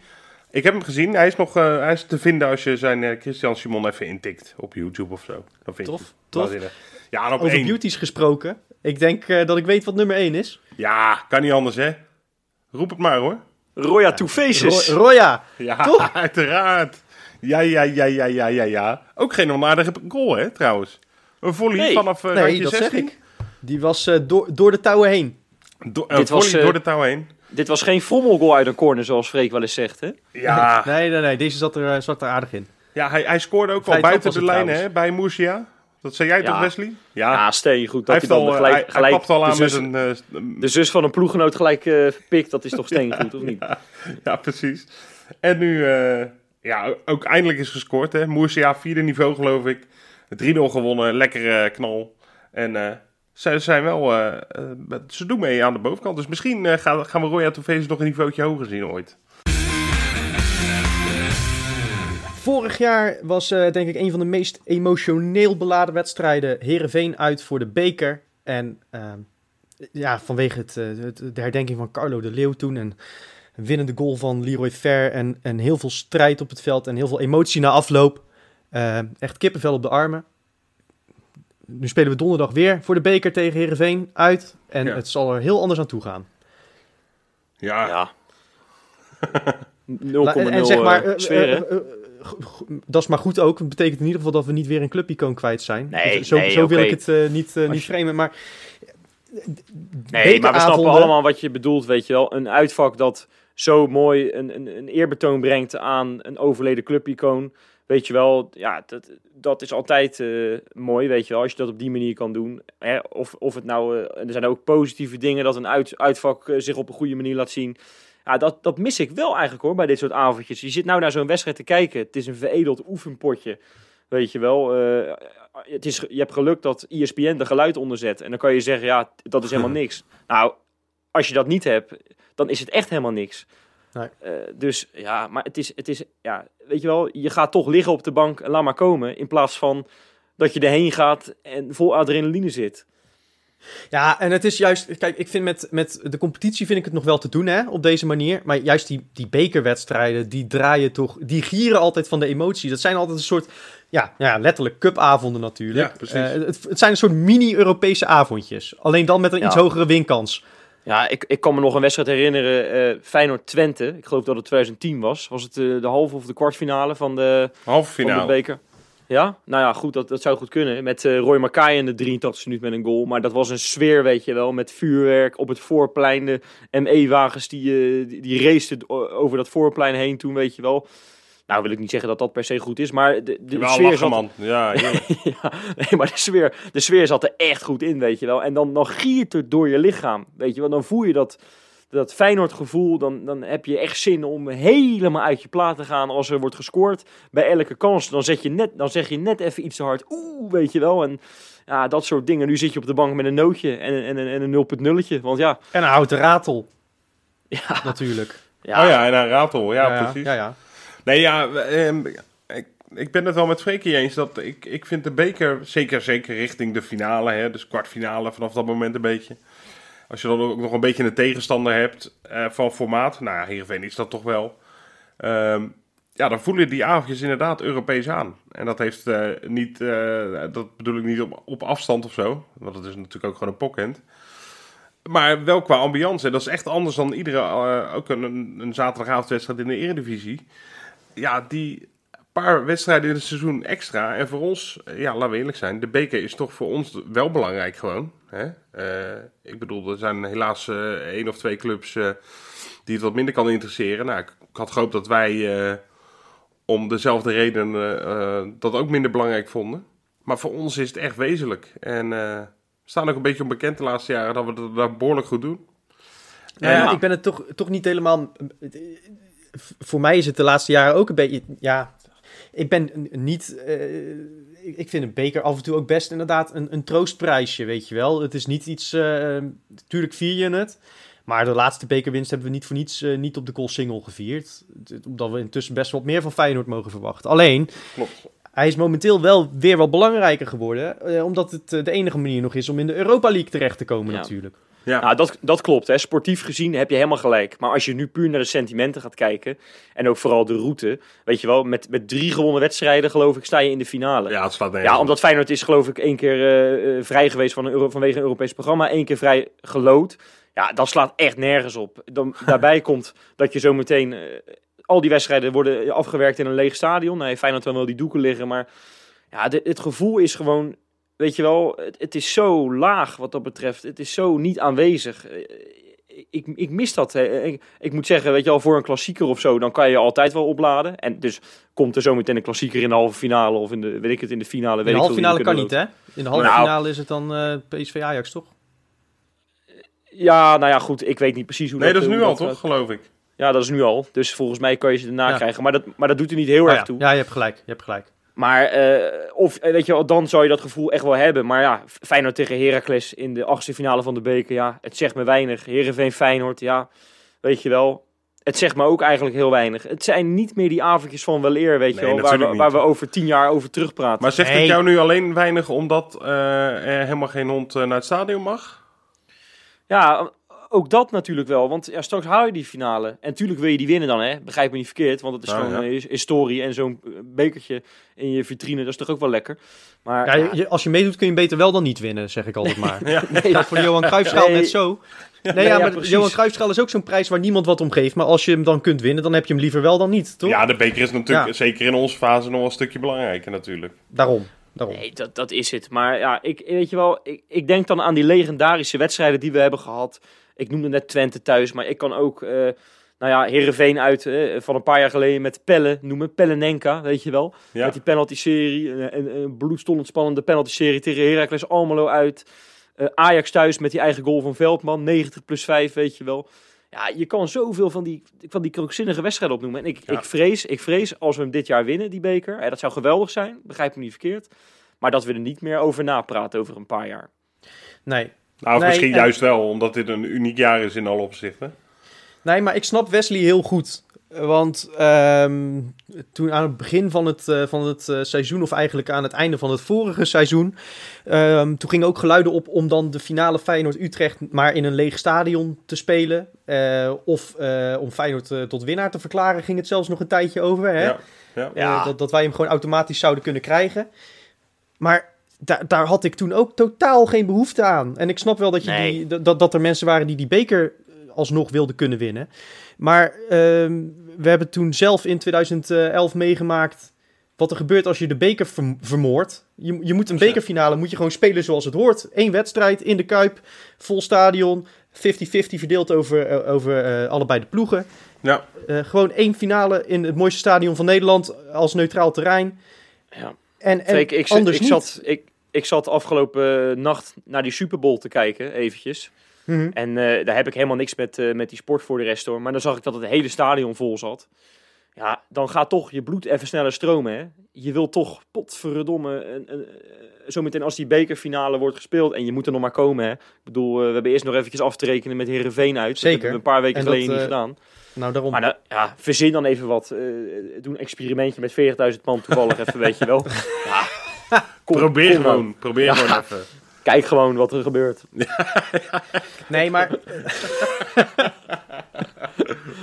Ik heb hem gezien. Hij is nog eh, hij is te vinden als je zijn eh, Christian Simon even intikt op YouTube of zo. Dan vind je Tof, tof. Ja, en op Over één. beauties gesproken. Ik denk eh, dat ik weet wat nummer 1 is. Ja, kan niet anders hè. Roep het maar hoor. Roya Two Faces. Ro- Roya. Ja, Toch? uiteraard. Ja, ja, ja, ja, ja, ja, ja. Ook geen onaardige goal, hè, trouwens. Een volley Nee. vanaf uh, Nee, dat zeg ik. Die was eh, door, door de touwen heen. Do Dit was, volley eh, door de touw heen. Dit was geen frommelgoal uit een corner, zoals Freek wel eens zegt, hè? Ja, Nee, nee, nee. Deze zat er, eh, zat er aardig in. ja hij, hij scoorde ook Vrij wel buiten de was lijnen hè, bij Murcia. Dat zei jij Ja. toch, Wesley? Ja, Ja, steen goed. Dat hij, hij, heeft dan al, gelijk, hij, hij gelijk klapt al aan de, met zus, een... eh, de zus van een ploeggenoot gelijk eh pikt. Dat is toch steen goed, of niet? ja, precies. En nu, eh, ja, ook eindelijk is gescoord, hè. Murcia, vierde niveau, geloof ik. 3-0 gewonnen, lekkere knal. En eh, ze zijn wel, eh, eh, ze doen mee aan de bovenkant. Dus misschien eh, gaan, gaan we Roya Tovees nog een niveautje hoger zien ooit. Vorig jaar was denk ik een van de meest emotioneel beladen wedstrijden. Herenveen uit voor de beker. En ja, vanwege het, de herdenking van Carlo de Leeuw toen. En een winnende goal van Leroy Fer. En, en heel veel strijd op het veld. En heel veel emotie na afloop. Echt kippenvel op de armen. Nu spelen we donderdag weer voor de beker tegen Herenveen uit. En Ja. het zal er heel anders aan toe gaan. Ja, Ja. 0,0 Nou, en, en zeg maar, eh, eh, sfeer, eh, dat is maar goed ook. Het betekent in ieder geval dat we niet weer een clubicoon kwijt zijn. Nee, zo nee, zo wil ik het eh, niet, niet je- framen. Maar Nee, maar we snappen allemaal wat je bedoelt, weet je wel. Een uitvak dat zo mooi een, een, een eerbetoon brengt aan een overleden clubicoon. Weet je wel, ja, dat, dat is altijd eh, mooi, weet je wel, als je dat op die manier kan doen. Hè? Of, of het nou, eh, er zijn ook positieve dingen dat een uit, uitvak eh, zich op een goede manier laat zien. Ja, dat, dat mis ik wel eigenlijk hoor, bij dit soort avondjes. Je zit nou naar zo'n wedstrijd te kijken. Het is een veredeld oefenpotje, weet je wel. Het is, je hebt geluk dat ESPN de geluid onderzet. En dan kan je zeggen, ja, dat is helemaal niks. Nou, als je dat niet hebt, dan is het echt helemaal niks. Nee. Eh, dus ja, maar het is, het is, ja, weet je wel, je gaat toch liggen op de bank en laat maar komen. In plaats van dat je erheen gaat en vol adrenaline zit. Ja, en het is juist... Kijk, ik vind met, met de competitie vind ik het nog wel te doen hè, op deze manier. Maar juist die, die bekerwedstrijden, die draaien toch... Die gieren altijd van de emotie. Dat zijn altijd een soort... Ja, ja letterlijk cupavonden natuurlijk. Ja, precies. Eh, het, het zijn een soort mini-Europese avondjes. Alleen dan met een Ja. iets hogere winkans. Ja, ik, ik kan me nog een wedstrijd herinneren, eh Feyenoord-Twente. Ik geloof dat het 2010 was. Was het eh, de halve of de kwartfinale van de, halve van de finale. beker? Ja, nou ja, goed, dat, dat zou goed kunnen. Met eh, Roy Mackay in de 83 minuut met een goal. Maar dat was een sfeer, weet je wel. Met vuurwerk op het voorplein. De ME-wagens die, die, die over dat voorplein heen toen, weet je wel. Nou wil ik niet zeggen dat dat per se goed is. Maar de, de sfeer lachen, zat, man. Ja, ja, nee, maar de sfeer, de sfeer zat er echt goed in, weet je wel. En dan, dan giert het door je lichaam, weet je wel. Dan voel je dat, dat Feyenoord gevoel. Dan, dan heb je echt zin om helemaal uit je plaat te gaan als er wordt gescoord. Bij elke kans, dan, zet je net, dan zeg je net even iets te hard. Oeh, weet je wel. En ja, dat soort dingen. Nu zit je op de bank met een nootje en, en, en, en een 0.0'tje. Want ja, En een houten ratel, ja, natuurlijk. ja, Oh ja, en een ratel. Ja, precies. Ja, ja. Nee, ja, ehm, ik, ik ben het wel met Freekie eens. Dat ik, ik vind de beker, zeker, zeker richting de finale, hè, dus kwartfinale vanaf dat moment een beetje. Als je dan ook nog een beetje een tegenstander hebt eh, van formaat, nou ja, Heerenveen is dat toch wel. Ehm, ja, dan voelen die avondjes inderdaad Europees aan. En dat heeft eh, niet, eh, dat bedoel ik niet op, op afstand of zo, want het is natuurlijk ook gewoon een pocket. Maar wel qua ambiance. Dat is echt anders dan iedere, ook een, een zaterdagavondwedstrijd in de Eredivisie ja, die paar wedstrijden in het seizoen extra. En voor ons, ja, laten we eerlijk zijn, de beker is toch voor ons wel belangrijk gewoon. Hè? Eh, ik bedoel, er zijn helaas eh, één of twee clubs eh, die het wat minder kan interesseren. Nou, ik, ik had gehoopt dat wij om dezelfde reden dat ook minder belangrijk vonden. Maar voor ons is het echt wezenlijk. En we staan ook een beetje onbekend de laatste jaren dat we dat, dat behoorlijk goed doen. Nou Ja. ik ben het toch, toch niet helemaal. Voor mij is het de laatste jaren ook een beetje. Ja, ik ben niet. eh, ik- vind een beker af en toe ook best inderdaad een, een troostprijsje, weet je wel. Het is niet iets. eh natuurlijk vier je het. Maar de laatste bekerwinst hebben we niet voor niets eh, niet op de goal single gevierd. Omdat we intussen best wat meer van Feyenoord mogen verwachten. Alleen, Klopt. hij is momenteel wel weer wat belangrijker geworden. omdat het de enige manier nog is om in de Europa League terecht te komen Ja. natuurlijk. Ja. Nou, dat, dat klopt. Hè. Sportief gezien heb je helemaal gelijk. Maar als je nu puur naar de sentimenten gaat kijken. En ook vooral de route. Weet je wel, met, met drie gewonnen wedstrijden geloof ik sta je in de finale. ja, het slaat Ja, omdat Feyenoord is geloof ik één keer eh, eh, vrij geweest van een Euro, vanwege een Europees programma. één keer vrij gelood. Ja, dat slaat echt nergens op. Dan, daarbij komt dat je zo meteen... eh, al die wedstrijden worden afgewerkt in een leeg stadion. Nou, heeft Feyenoord dan wel die doeken liggen, maar... Ja, de- het gevoel is gewoon... Weet je wel, het, het is zo laag wat dat betreft. Het is zo niet aanwezig. Eh, Ik, ik mis dat. Ik, ik moet zeggen, weet je wel, voor een klassieker of zo, dan kan je altijd wel opladen. En dus komt er zometeen een klassieker in de halve finale of in de, weet ik het, in de finale. In Weet de halve finale kan niet, hè? In de halve Nou. finale is het dan eh, PSV Ajax, toch? Ja, nou ja, goed. Ik weet niet precies hoe Nee, dat is hoe nu al, gaat. toch? Geloof ik. Ja, dat is nu al. Dus volgens mij kan je ze daarna Ja. krijgen. Maar dat, maar dat doet er niet heel erg ja. toe. ja, je hebt gelijk. Je hebt gelijk. Maar, eh, of eh, weet je wel, dan zou je dat gevoel echt wel hebben. Maar ja, Feyenoord tegen Heracles in de achtste finale van de beker. Ja, het zegt me weinig. Heerenveen Feyenoord, ja, weet je wel. Het zegt me ook eigenlijk heel weinig. Het zijn niet meer die avondjes van weleer, weet je wel. Waar we, waar we over tien jaar over terugpraten. Maar zegt Nee. het jou nu alleen weinig omdat eh, er helemaal geen hond naar het stadion mag? Ja, ook dat natuurlijk wel. Want ja, straks haal je die finale. En natuurlijk wil je die winnen dan, hè. Begrijp me niet verkeerd. Want het is Nou, gewoon ja. een his- historie. En zo'n eh, bekertje in je vitrine, dat is toch ook wel lekker. Maar Ja, ja, je- je- als je meedoet kun je beter wel dan niet winnen, zeg ik altijd maar. Ja. Dat voor de Johan Cruijffschaal Nee. net zo. Nee, Nee, ja, maar. Johan Cruijffschaal is ook zo'n prijs waar niemand wat om geeft. Maar als je hem dan kunt winnen, dan heb je hem liever wel dan niet, toch? Ja, de beker is natuurlijk Ja. zeker in onze fase nog wel een stukje belangrijker natuurlijk. Daarom. Daarom. Nee, dat, dat is het. Maar ja, ik, weet je wel, ik, ik denk dan aan die legendarische wedstrijden die we hebben gehad. Ik noemde net Twente thuis, maar ik kan ook, eh nou ja, Heerenveen uit eh, van een paar jaar geleden met Pelle noemen. Pellenenka, weet je wel. Ja. Met die penalty-serie, een, een, een bloedstollend spannende penalty-serie tegen Heracles Almelo uit. Eh, Ajax thuis met die eigen goal van Veldman, 90 plus 5, weet je wel. Ja, je kan zoveel van die, van die krankzinnige wedstrijden opnoemen. En ik, Ja. ik, vrees, ik vrees, als we hem dit jaar winnen, die beker, hè, dat zou geweldig zijn, begrijp me niet verkeerd. Maar dat we er niet meer over napraten over een paar jaar. Nee. Nou, of Nee, misschien en- juist wel, omdat dit een uniek jaar is in alle opzichten. Nee, maar ik snap Wesley heel goed. Want ehm, toen aan het begin van het, eh, van het eh, seizoen, of eigenlijk aan het einde van het vorige seizoen, ehm, toen gingen ook geluiden op om dan de finale Feyenoord-Utrecht maar in een leeg stadion te spelen. Eh, of eh, om Feyenoord eh, tot winnaar te verklaren, ging het zelfs nog een tijdje over. Hè? Ja. Ja. Eh, Ja. dat, dat wij hem gewoon automatisch zouden kunnen krijgen. Maar daar, daar had ik toen ook totaal geen behoefte aan. En ik snap wel dat, je Nee. die, dat- dat, er mensen waren die die beker eh, alsnog wilden kunnen winnen. Maar ehm, we hebben toen zelf in 2011 meegemaakt wat er gebeurt als je de beker verm- vermoordt. Je, je moet een bekerfinale moet je gewoon spelen zoals het hoort. Eén wedstrijd in de Kuip, vol stadion, 50-50 verdeeld over, eh, over eh, allebei de ploegen. Ja. Gewoon één finale in het mooiste stadion van Nederland als neutraal terrein. Ja. En, en ik, ik, anders ik, zat, ik, ik zat afgelopen nacht naar die Super Bowl te kijken, eventjes. Mhm. En eh, daar heb ik helemaal niks met, eh, met die sport voor de rest hoor. Maar dan zag ik dat het hele stadion vol zat. Ja, dan gaat toch je bloed even sneller stromen. Hè? Je wil toch, potverdomme, een, eh, zometeen als die bekerfinale wordt gespeeld. En je moet er nog maar komen. Hè? Ik bedoel, eh, we hebben eerst nog eventjes af te rekenen met Herenveen uit. Zeker. Dat hebben we een paar weken En dat, geleden niet eh, gedaan. Nou, daarom. Maar ja, verzin dan even wat. eh, doe een experimentje met 40.000 man toevallig even, weet je wel. Ja. Kom- Probeer kom dan. gewoon, probeer Ja. gewoon even. Kijk gewoon wat er gebeurt. Nee, maar... Dat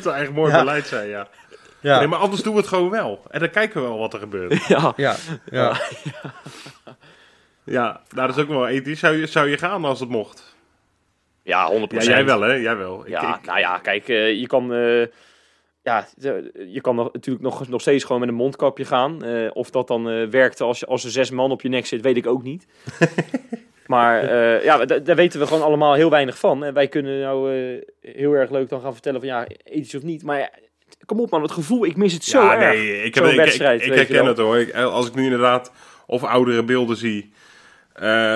zou eigenlijk mooi Ja. beleid zijn, ja. Ja, Nee, maar anders doen we het gewoon wel. En dan kijken we wel wat er gebeurt. Ja. ja, ja. Ja, nou, dat is ook wel ethisch. Zou je, zou je gaan als het mocht? Ja, 100%. Ja, jij wel, hè? Jij wel. Ik- Ja, ik- nou ja, kijk, eh, je kan, eh, ja, je kan nog, natuurlijk nog, nog steeds gewoon met een mondkapje gaan. Eh, of dat dan eh, werkt als, als er zes man op je nek zit, weet ik ook niet. maar eh, ja, da- daar weten we gewoon allemaal heel weinig van. En wij kunnen nou heel erg leuk dan gaan vertellen van ja, ethisch of niet. Maar kom op man, het gevoel, ik mis het zo ja, erg. nee, ik, heb, ik, ik, wedstrijd, ik je herken het hoor. Ik- als ik nu inderdaad of oudere beelden zie,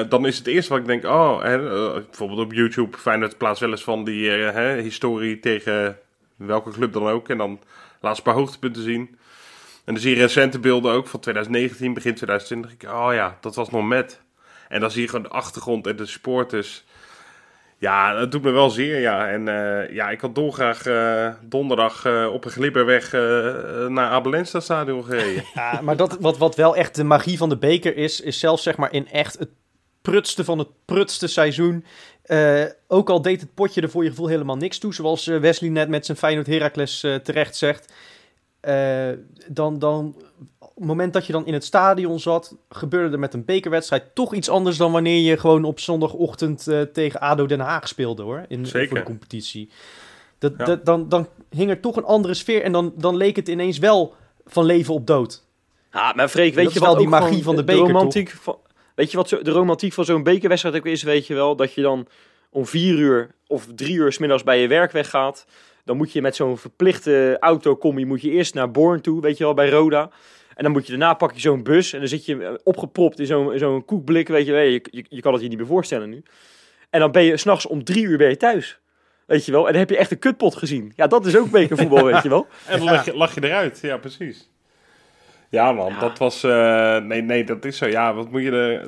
dan is het eerste wat ik denk, oh, hè, bijvoorbeeld op YouTube, Feyenoord plaatst wel eens van die hè, historie tegen welke club dan ook. En dan laat ze een paar hoogtepunten zien. En dan zie je recente beelden ook van 2019, begin 2020. Ik, oh ja, dat was nog met. En dan zie je gewoon de achtergrond en de supporters. Ja, dat doet me wel zeer, ja. En eh, ja, ik had dolgraag eh, donderdag eh, op een glibberweg naar Abelensta stadion gereden. Ja, maar dat, wat, wat wel echt de magie van de beker is, is zelfs zeg maar in echt het prutste van het prutste seizoen. Eh, ook al deed het potje er voor je gevoel helemaal niks toe, zoals eh, Wesley net met zijn Feyenoord Heracles eh, terecht zegt. eh, dan, dan, op het moment dat je dan in het stadion zat, gebeurde er met een bekerwedstrijd toch iets anders dan wanneer je gewoon op zondagochtend eh, tegen ADO Den Haag speelde hoor, in, Zeker. voor de competitie. Dat, Ja. dat, dan, dan hing er toch een andere sfeer en dan, dan leek het ineens wel van leven op dood. Ja, maar Freek, weet Dat je wat wel die magie van de beker, romantiek van, Weet je wat zo, de romantiek van zo'n bekerwedstrijd ook is, weet je wel? Dat je dan om vier uur of drie uur 's middags bij je werk weggaat. Dan moet je met zo'n verplichte autocombi moet je eerst naar Born toe, weet je wel, bij Roda. En dan moet je daarna pak je zo'n bus en dan zit je eh, opgepropt in zo'n koekblik, weet je wel. Je, je, je kan het je niet meer voorstellen nu. En dan ben je s'nachts om drie uur ben je thuis. Weet je wel? En dan heb je echt een kutpot gezien. Ja, dat is ook bekervoetbal, weet je wel. En dan lag je, lag je eruit. Ja, precies. Ja, man, Ja. dat was. eh, nee, nee, dat is zo. Ja, wat moet je er.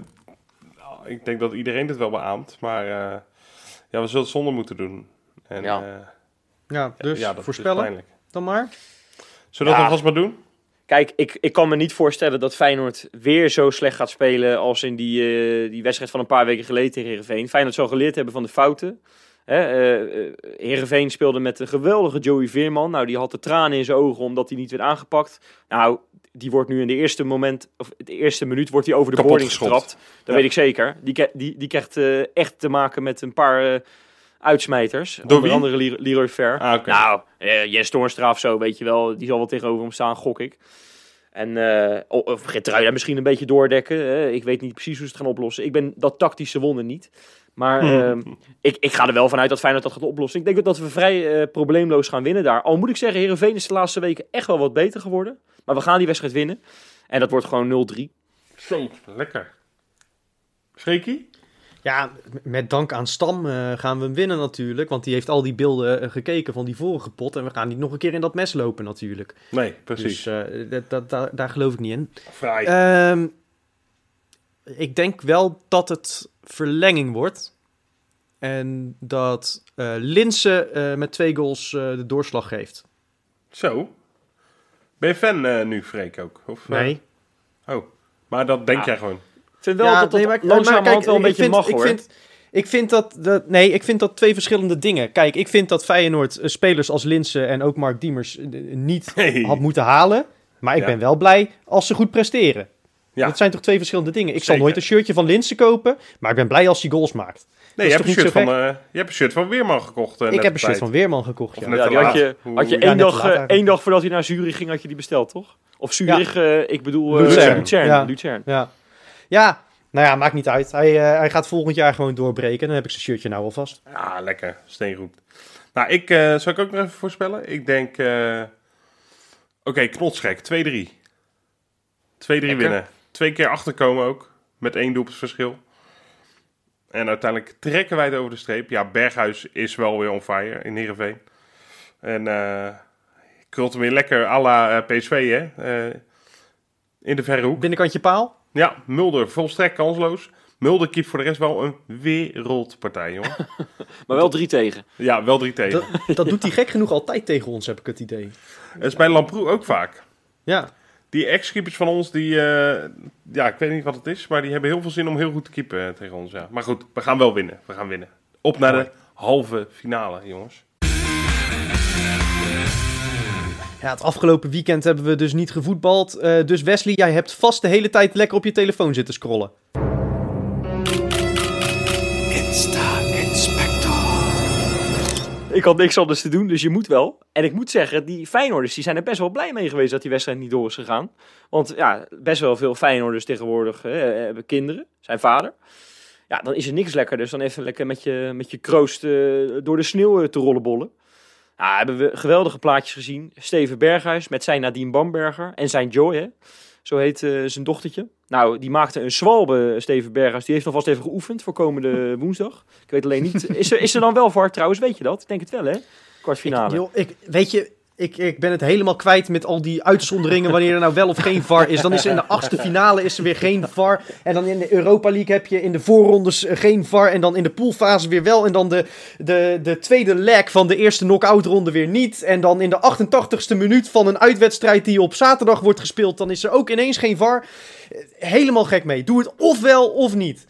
Ik denk dat iedereen dit wel beaamt. Maar eh, ja, we zullen het zonder moeten doen. En, Ja. eh, Ja, dus ja, dat voorspellen dan maar. Zullen we Ja. dat alvast maar doen? Kijk, ik, ik kan me niet voorstellen dat Feyenoord weer zo slecht gaat spelen als in die, eh, die wedstrijd van een paar weken geleden tegen Heerenveen. Feyenoord zal geleerd hebben van de fouten. Hè, Heerenveen speelde met een geweldige Joey Veerman. Nou, die had de tranen in zijn ogen omdat hij niet werd aangepakt. Nou, die wordt nu in de eerste moment, of de eerste minuut, wordt hij over de Kapot boarding getrapt. Dat Ja. weet ik zeker. Die, die, die krijgt eh, echt te maken met een paar eh, uitsmijters. Door Onder wie? andere Leroy- Ver. Ah. Nou, eh, Jens Toornstra of zo, weet je wel. Die zal wel tegenover hem staan, gok ik. En eh of- misschien een beetje doordekken. ik weet niet precies hoe ze het gaan oplossen. Ik ben dat tactische wonder niet. Maar ehm, ik, ik ga er wel vanuit dat Feyenoord dat gaat oplossen. Ik denk dat we vrij eh, probleemloos gaan winnen daar. Al moet ik zeggen, Heerenveen is de laatste weken echt wel wat beter geworden. Maar we gaan die wedstrijd winnen. En dat wordt gewoon 0-3. Zo, lekker. Freekie? Ja, met dank aan Stam eh, gaan we hem winnen natuurlijk. Want die heeft al die beelden eh, gekeken van die vorige pot. En we gaan niet nog een keer in dat mes lopen natuurlijk. Nee, precies. Dus eh, daar- geloof ik niet in. Fraai. Ehm, ik denk wel dat het verlenging wordt. En dat eh Linse eh, met twee goals eh, de doorslag geeft. Zo. Ben je fan eh, nu, Freek, ook? Of, Nee. oh, maar dat denk Ja. jij gewoon. Ik vind wel dat dat nee, maar- maar langzamerhand kijk, wel een ik beetje vind- mag, ik hoor. Vind, ik vind dat, dat... Nee, ik vind dat twee verschillende dingen. Kijk, ik vind dat Feyenoord spelers als Linse en ook Mark Diemers niet Hey. had moeten halen. Maar ik Ja. ben wel blij als ze goed presteren. Ja. Dat zijn toch twee verschillende dingen. Ik zal nooit een shirtje van Linse kopen, maar ik ben blij als hij goals maakt. Nee, je hebt, een shirt van, eh, je hebt een shirt van Weerman gekocht. eh, ik heb een shirt van Weerman gekocht, Of ja. net Ja, die had je, had je één, dag, laat eh, één dag voordat hij naar Zurich ging, had je die besteld, toch? Of Zurich, eh, ik bedoel eh, Luzern. Luzern. Ja. Luzern. Ja. ja, nou ja, maakt niet uit. Hij, eh, hij gaat volgend jaar gewoon doorbreken. Dan heb ik zijn shirtje nou alvast. Ja, lekker. Steengoed. Nou, ik, eh zal ik ook nog even voorspellen? Ik denk... eh, Oké, knotsgek. 2-3. 2-3 Lekker. winnen. Twee keer achterkomen ook. Met één doelpuntverschil. En uiteindelijk trekken wij het over de streep. Ja, Berghuis is wel weer on fire in Heerenveen. En eh krult hem weer lekker à la eh, PSV, hè. Eh, in de verre hoek. Binnenkantje paal. Ja, Mulder volstrekt kansloos. Mulder keept voor de rest wel een wereldpartij, jongen. Maar wel drie tegen. Ja, wel drie tegen. Dat, dat doet hij gek genoeg altijd tegen ons, heb ik het idee. Dat is bij Lamproe ook vaak. Ja, Die ex-keepers van ons, die... eh, ja, ik weet niet wat het is, maar die hebben heel veel zin om heel goed te keepen eh, tegen ons. Ja. Maar goed, we gaan wel winnen. We gaan winnen. Op naar de halve finale, jongens. Ja, het afgelopen weekend hebben we dus niet gevoetbald. Eh, dus Wesley, jij hebt vast de hele tijd lekker op je telefoon zitten scrollen. Ik had niks anders te doen, dus je moet wel. En ik moet zeggen, die Feyenoorders die zijn er best wel blij mee geweest dat die wedstrijd niet door is gegaan. Want ja, best wel veel Feyenoorders tegenwoordig eh, hebben kinderen, zijn vader. Ja, dan is er niks lekker. Dus dan even lekker met je, met je kroost eh, door de sneeuw eh, te rollenbollen. Ja, hebben we geweldige plaatjes gezien. Steven Berghuis met zijn Nadine Bamberger en zijn Joy, hè. Zo heet eh, zijn dochtertje. Nou, die maakte een zwalbe, Steven Berghuis. Die heeft alvast even geoefend voor komende woensdag. Ik weet alleen niet... Is er, is er dan wel VAR trouwens? Weet je dat? Ik denk het wel, hè? Kwartfinale. Ik, joh, ik, weet je, ik, ik ben het helemaal kwijt met al die uitzonderingen wanneer er nou wel of geen VAR is. Dan is er in de achtste finale is er weer geen VAR. En dan in de Europa League heb je in de voorrondes eh, geen VAR. En dan in de poolfase weer wel. En dan de, de, de tweede leg van de eerste knock-out ronde weer niet. En dan in de 88ste minuut van een uitwedstrijd die op zaterdag wordt gespeeld. Dan is er ook ineens geen VAR. Eh, Helemaal gek mee. Doe het ofwel of niet.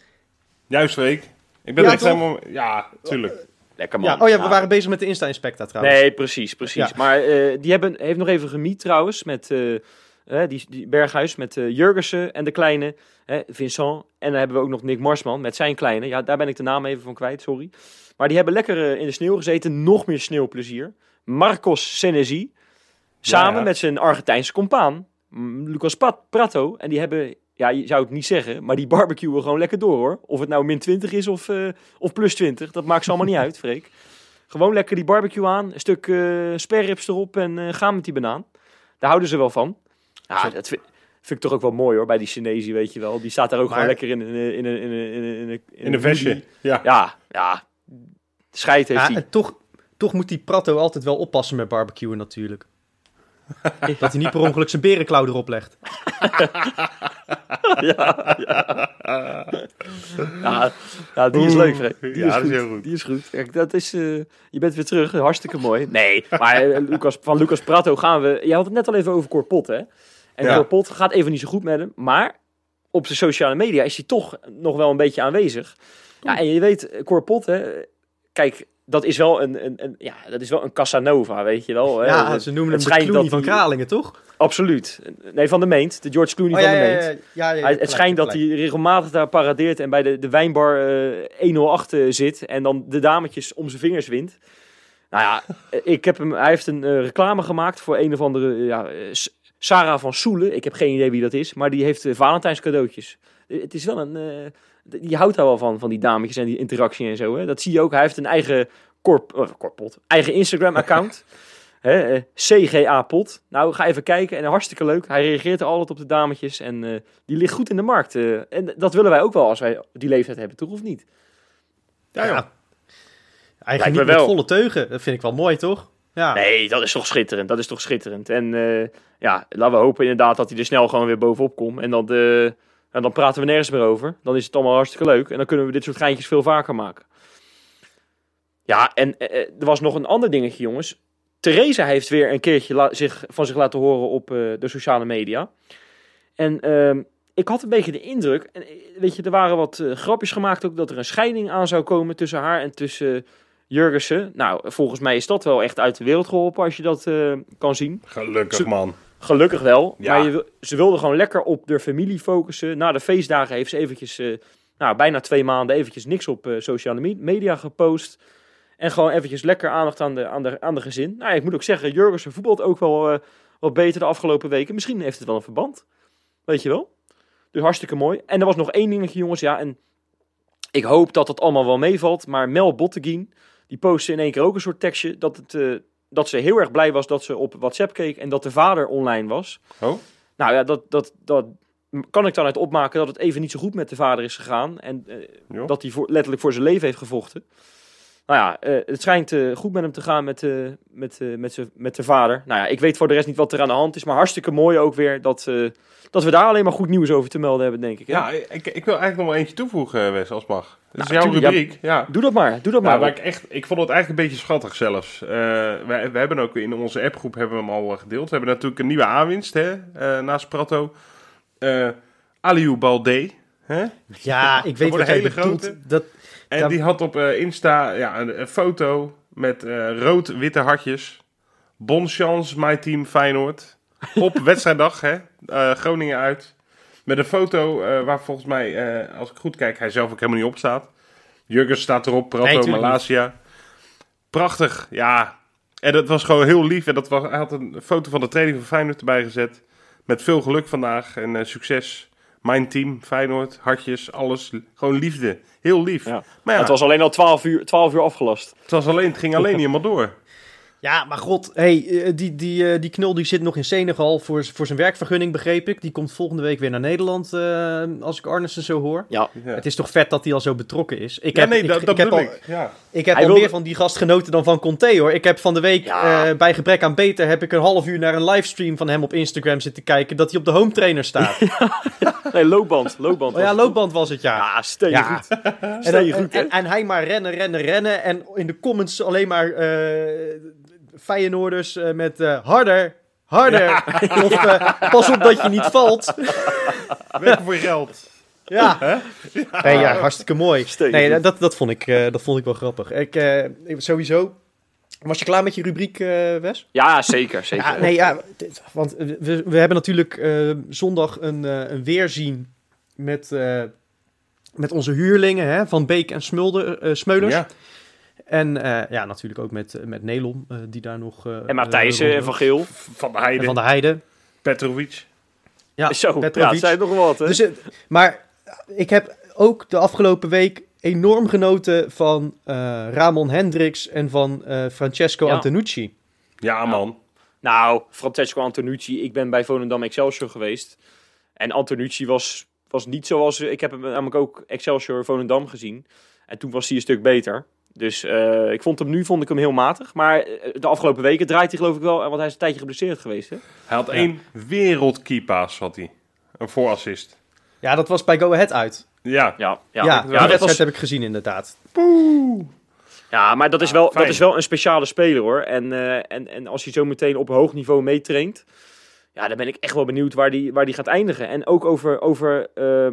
Juist, Freek. Ik ben Ja, echt helemaal... Ja, tuurlijk. Lekker man. Ja, oh ja, we waren bezig met de Insta-inspecta trouwens. Nee, precies, precies. Maar eh, die hebben, heeft nog even gemiet trouwens met eh, die, die Berghuis, met eh Jurgensen en de kleine, Vincent. En dan hebben we ook nog Nick Marsman met zijn kleine. Ja, daar ben ik de naam even van kwijt, sorry. Maar die hebben lekker in de sneeuw gezeten, nog meer sneeuwplezier. Marcos Senesi, samen Ja. met zijn Argentijnse compaan, Lucas Pat- Prato. En die hebben, ja, je zou het niet zeggen, maar die barbecuen gewoon lekker door hoor. Of het nou min 20 is of, eh, of plus 20, dat maakt ze allemaal niet uit, Freek. Gewoon lekker die barbecue aan, een stuk eh sperrips erop en eh, gaan met die banaan. Daar houden ze wel van. Ja, dat vind, vind ik toch ook wel mooi hoor, bij die Chinezen, weet je wel. Die staat daar ook Maar- gewoon lekker in een in een in een in een in een In een vestje. Ja. Ja, ja. Scheid heeft Ja, hij. en toch, toch moet die Prato altijd wel oppassen met barbecuen natuurlijk. Dat hij niet per ongeluk zijn berenklauw erop legt. ja, ja. ja, ja, die is leuk, Freek. Die ja, is dat is goed. heel goed. Die is goed. Kijk, dat is, eh, je bent weer terug, hartstikke mooi. Nee, maar eh, Lucas, van Lucas Prato gaan we... Je had het net al even over Corpot, hè? En Ja. Corpot gaat even niet zo goed met hem, maar op zijn sociale media is hij toch nog wel een beetje aanwezig. Ja, en je weet, Corpot, hè? Kijk, dat is wel een, een, een, ja, dat is wel een Casanova, weet je wel. Hè? Ja, ze noemen het hem de Clooney van Kralingen, toch? Absoluut. Nee, van de Meent. De George Clooney Oh, van ja, de Meent. ja, ja, het schijnt dat hij regelmatig daar paradeert en bij de, de wijnbar eh 108 eh, zit en dan de dametjes om zijn vingers wint. Nou ja, eh, ik heb hem, hij heeft een eh, reclame gemaakt voor een of andere eh, ja, eh, Sarah van Soelen. Ik heb geen idee wie dat is, maar die heeft eh, Valentijns cadeautjes. Eh, Het is wel een, eh, die houdt daar wel van, van die dametjes en die interactie en zo. Hè. Dat zie je ook. Hij heeft een eigen corp, eh, corpot, eigen Instagram account. Hè, eh, CGA Pot. Nou, ga even kijken. En hartstikke leuk. Hij reageert er altijd op de dametjes. En eh, die ligt goed in de markt. eh. en dat willen wij ook wel als wij die leeftijd hebben, toch? Of niet? Ja. Ja. Geniet me met wel. volle teugen. Dat vind ik wel mooi, toch? Ja. Nee, dat is toch schitterend. Dat is toch schitterend. En eh, ja, laten we hopen inderdaad dat hij er snel gewoon weer bovenop komt. En dan, eh, en dan praten we nergens meer over. Dan is het allemaal hartstikke leuk. En dan kunnen we dit soort geintjes veel vaker maken. Ja, en eh, eh, er was nog een ander dingetje, jongens. Theresa heeft weer een keertje zich, van zich laten horen op eh, de sociale media. En ehm, ik had een beetje de indruk, en, weet je, er waren wat grapjes gemaakt ook, dat er een scheiding aan zou komen tussen haar en tussen Jurgensen. Nou, volgens mij is dat wel echt uit de wereld geholpen als je dat kan zien. Gelukkig, man. Gelukkig wel. Ja. Maar je, ze wilde gewoon lekker op de familie focussen. Na de feestdagen heeft ze eventjes, eh, nou, bijna twee maanden eventjes niks op eh, sociale me- media gepost. En gewoon eventjes lekker aandacht aan de, aan de, aan de gezin. Nou, ik moet ook zeggen, Jurgensen voetbalt ook wel eh, wat beter de afgelopen weken. Misschien heeft het wel een verband. Weet je wel? Dus hartstikke mooi. En er was nog één dingetje, jongens. Ja, en ik hoop dat het allemaal wel meevalt. Maar Mel Botteguin, die postte in één keer ook een soort tekstje. Dat, het, dat ze heel erg blij was dat ze op WhatsApp keek en dat de vader online was. Oh? Nou ja, dat, dat, dat kan ik dan uit opmaken dat het even niet zo goed met de vader is gegaan. En eh, dat hij voor, letterlijk voor zijn leven heeft gevochten. Nou ja, eh, het schijnt eh, goed met hem te gaan met, eh, met, eh, met, z'n- met de vader. Nou ja, ik weet voor de rest niet wat er aan de hand is. Maar hartstikke mooi ook weer dat, eh, dat we daar alleen maar goed nieuws over te melden hebben, denk ik. Hè? Ja, ik, ik wil eigenlijk nog wel eentje toevoegen, Wes, als het mag. Dat is Nou, jouw tuurlijk, rubriek. Ja. Doe dat maar, doe dat Nou, maar. maar ik, echt, ik vond het eigenlijk een beetje schattig zelfs. Eh, wij, we hebben ook in onze appgroep hebben we hem al gedeeld. We hebben natuurlijk een nieuwe aanwinst hè, eh, naast Prato. Eh Aliou Balde. Hè? Ja, ik weet voor wat hele bedoelt. grote. Dat, En die had op eh, Insta ja, een, een foto met eh, rood-witte hartjes. Bon chance, my team Feyenoord. Op wedstrijddag, hè? eh, Groningen uit. Met een foto waar volgens mij, als ik goed kijk, hij zelf ook helemaal niet op staat. Jurgens staat erop, Prato, Nee, Malasia. Prachtig, ja. En dat was gewoon heel lief. En dat was, hij had een foto van de training van Feyenoord erbij gezet. Met veel geluk vandaag en succes. Mijn team, Feyenoord, hartjes, alles. Gewoon liefde. Heel lief. Ja. Maar ja, Het was alleen al 12 uur, 12 uur afgelast. het, was alleen, het ging alleen niet helemaal door. Ja, maar god, hey, eh, die, die, eh, die knul die zit nog in Senegal voor, voor zijn werkvergunning, begreep ik. Die komt volgende week weer naar Nederland, eh, als ik Arnissen zo hoor. Ja, Ja. Het is toch vet dat hij al zo betrokken is. Ik Ja, heb, nee, ik, dat, ik dat heb al, ik. Ja. ik heb Hij al wilde- meer van die gast genoten dan van Conte hoor. Ik heb van de week, Ja. eh, bij gebrek aan beter, heb ik een half uur naar een livestream van hem op Instagram zitten kijken. Dat hij op de home trainer staat. nee, loopband. loopband Oh ja, loopband was het ja. Ja, steen je Ja. goed. En, Steen goed, en, en hij maar rennen, rennen, rennen. En in de comments alleen maar eh Feyenoorders eh, met eh, harder, harder. Of eh, pas op dat je niet valt. Werken voor geld. Ja. Nee, ja, hartstikke mooi. Nee, dat, dat, vond ik, eh, dat vond ik wel grappig. Ik, eh, sowieso. Was je klaar met je rubriek, eh, Wes? Ja, zeker. zeker. Ja, nee, ja, dit- want we, we hebben natuurlijk eh, zondag een, eh, een weerzien met, eh, met onze huurlingen hè, van Beek en Smulder, eh, Smeulers. Ja. En eh, ja, natuurlijk ook met, met Nelom, eh, die daar nog... eh, en Matthijsen en Van Geel. Van de en Heide. Van de Heide. Petrovic. Ja, Zo, ja, Petrovic. het zijn nog wat, hè? Dus, maar ik heb ook de afgelopen week enorm genoten van eh, Ramon Hendricks en van eh, Francesco Ja. Antonucci. Ja, man. Nou, Francesco Antonucci, ik ben bij Volendam Excelsior geweest. En Antonucci was, was niet zoals... Ik heb hem namelijk ook Excelsior Volendam gezien. En toen was hij een stuk beter. Dus eh, ik vond hem nu vond ik hem heel matig. Maar eh, de afgelopen weken draait hij geloof ik wel... Want hij is een tijdje geblesseerd geweest, hè? Hij had één wereldkeepaas, had hij. Een voorassist. Ja, dat was bij Go Ahead uit. Ja. Ja, Ja, ja, die ja, dat was, heb ik gezien inderdaad. ja maar dat is, wel, dat is wel een speciale speler, hoor. En, eh, en, en als hij zo meteen op hoog niveau meetraint... Ja, dan ben ik echt wel benieuwd waar die, waar die gaat eindigen. En ook over, over eh,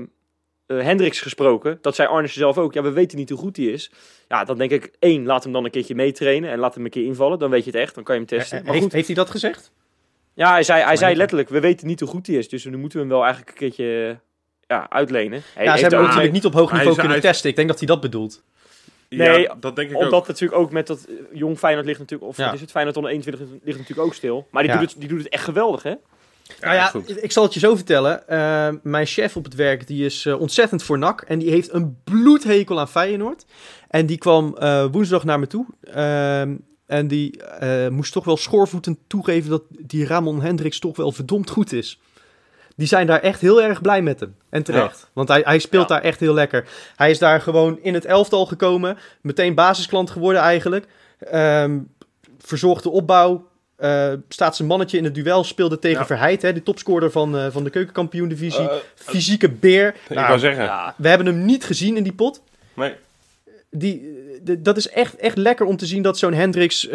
eh, Hendricks gesproken. Dat zei Arnes zelf ook. Ja, we weten niet hoe goed hij is. Ja, dan denk ik, één, laat hem dan een keertje meetrainen. En laat hem een keer invallen. Dan weet je het echt. Dan kan je hem testen. Eh, Maar heeft, goed, heeft hij dat gezegd? ja, hij zei, hij zei letterlijk, we weten niet hoe goed hij is. Dus nu moeten we hem wel eigenlijk een keertje ja, uitlenen. Hij ja, ze hebben hem natuurlijk niet op hoog niveau kunnen testen. Ik denk dat hij dat bedoelt. Nee, Ja, dat denk ik Omdat ook. natuurlijk ook met dat eh, jong Feyenoord ligt natuurlijk, of Ja. is het, Feyenoord onder 21 ligt natuurlijk ook stil. Maar die, Ja. doet, het, die doet het echt geweldig, hè? Nou ja, goed. ik zal het je zo vertellen. Eh, mijn chef op het werk die is eh, ontzettend voor NAC. En die heeft een bloedhekel aan Feyenoord. En die kwam eh, woensdag naar me toe. Ehm, en die moest toch wel schoorvoetend toegeven dat die Ramon Hendricks toch wel verdomd goed is. Die zijn daar echt heel erg blij met hem. En terecht. Want hij, hij speelt Ja. daar echt heel lekker. Hij is daar gewoon in het elftal gekomen. Meteen basisklant geworden eigenlijk. Ehm verzorgde opbouw. Eh, staat zijn mannetje in het duel. Speelde tegen Ja. Verheid. Hè, de topscorer van, eh, van de keukenkampioen-divisie. Eh, Fysieke beer. ik Nou, wou zeggen. Ja, we hebben hem niet gezien in die pot. Nee. Die, de- dat is echt, echt lekker om te zien dat zo'n Hendricks, eh,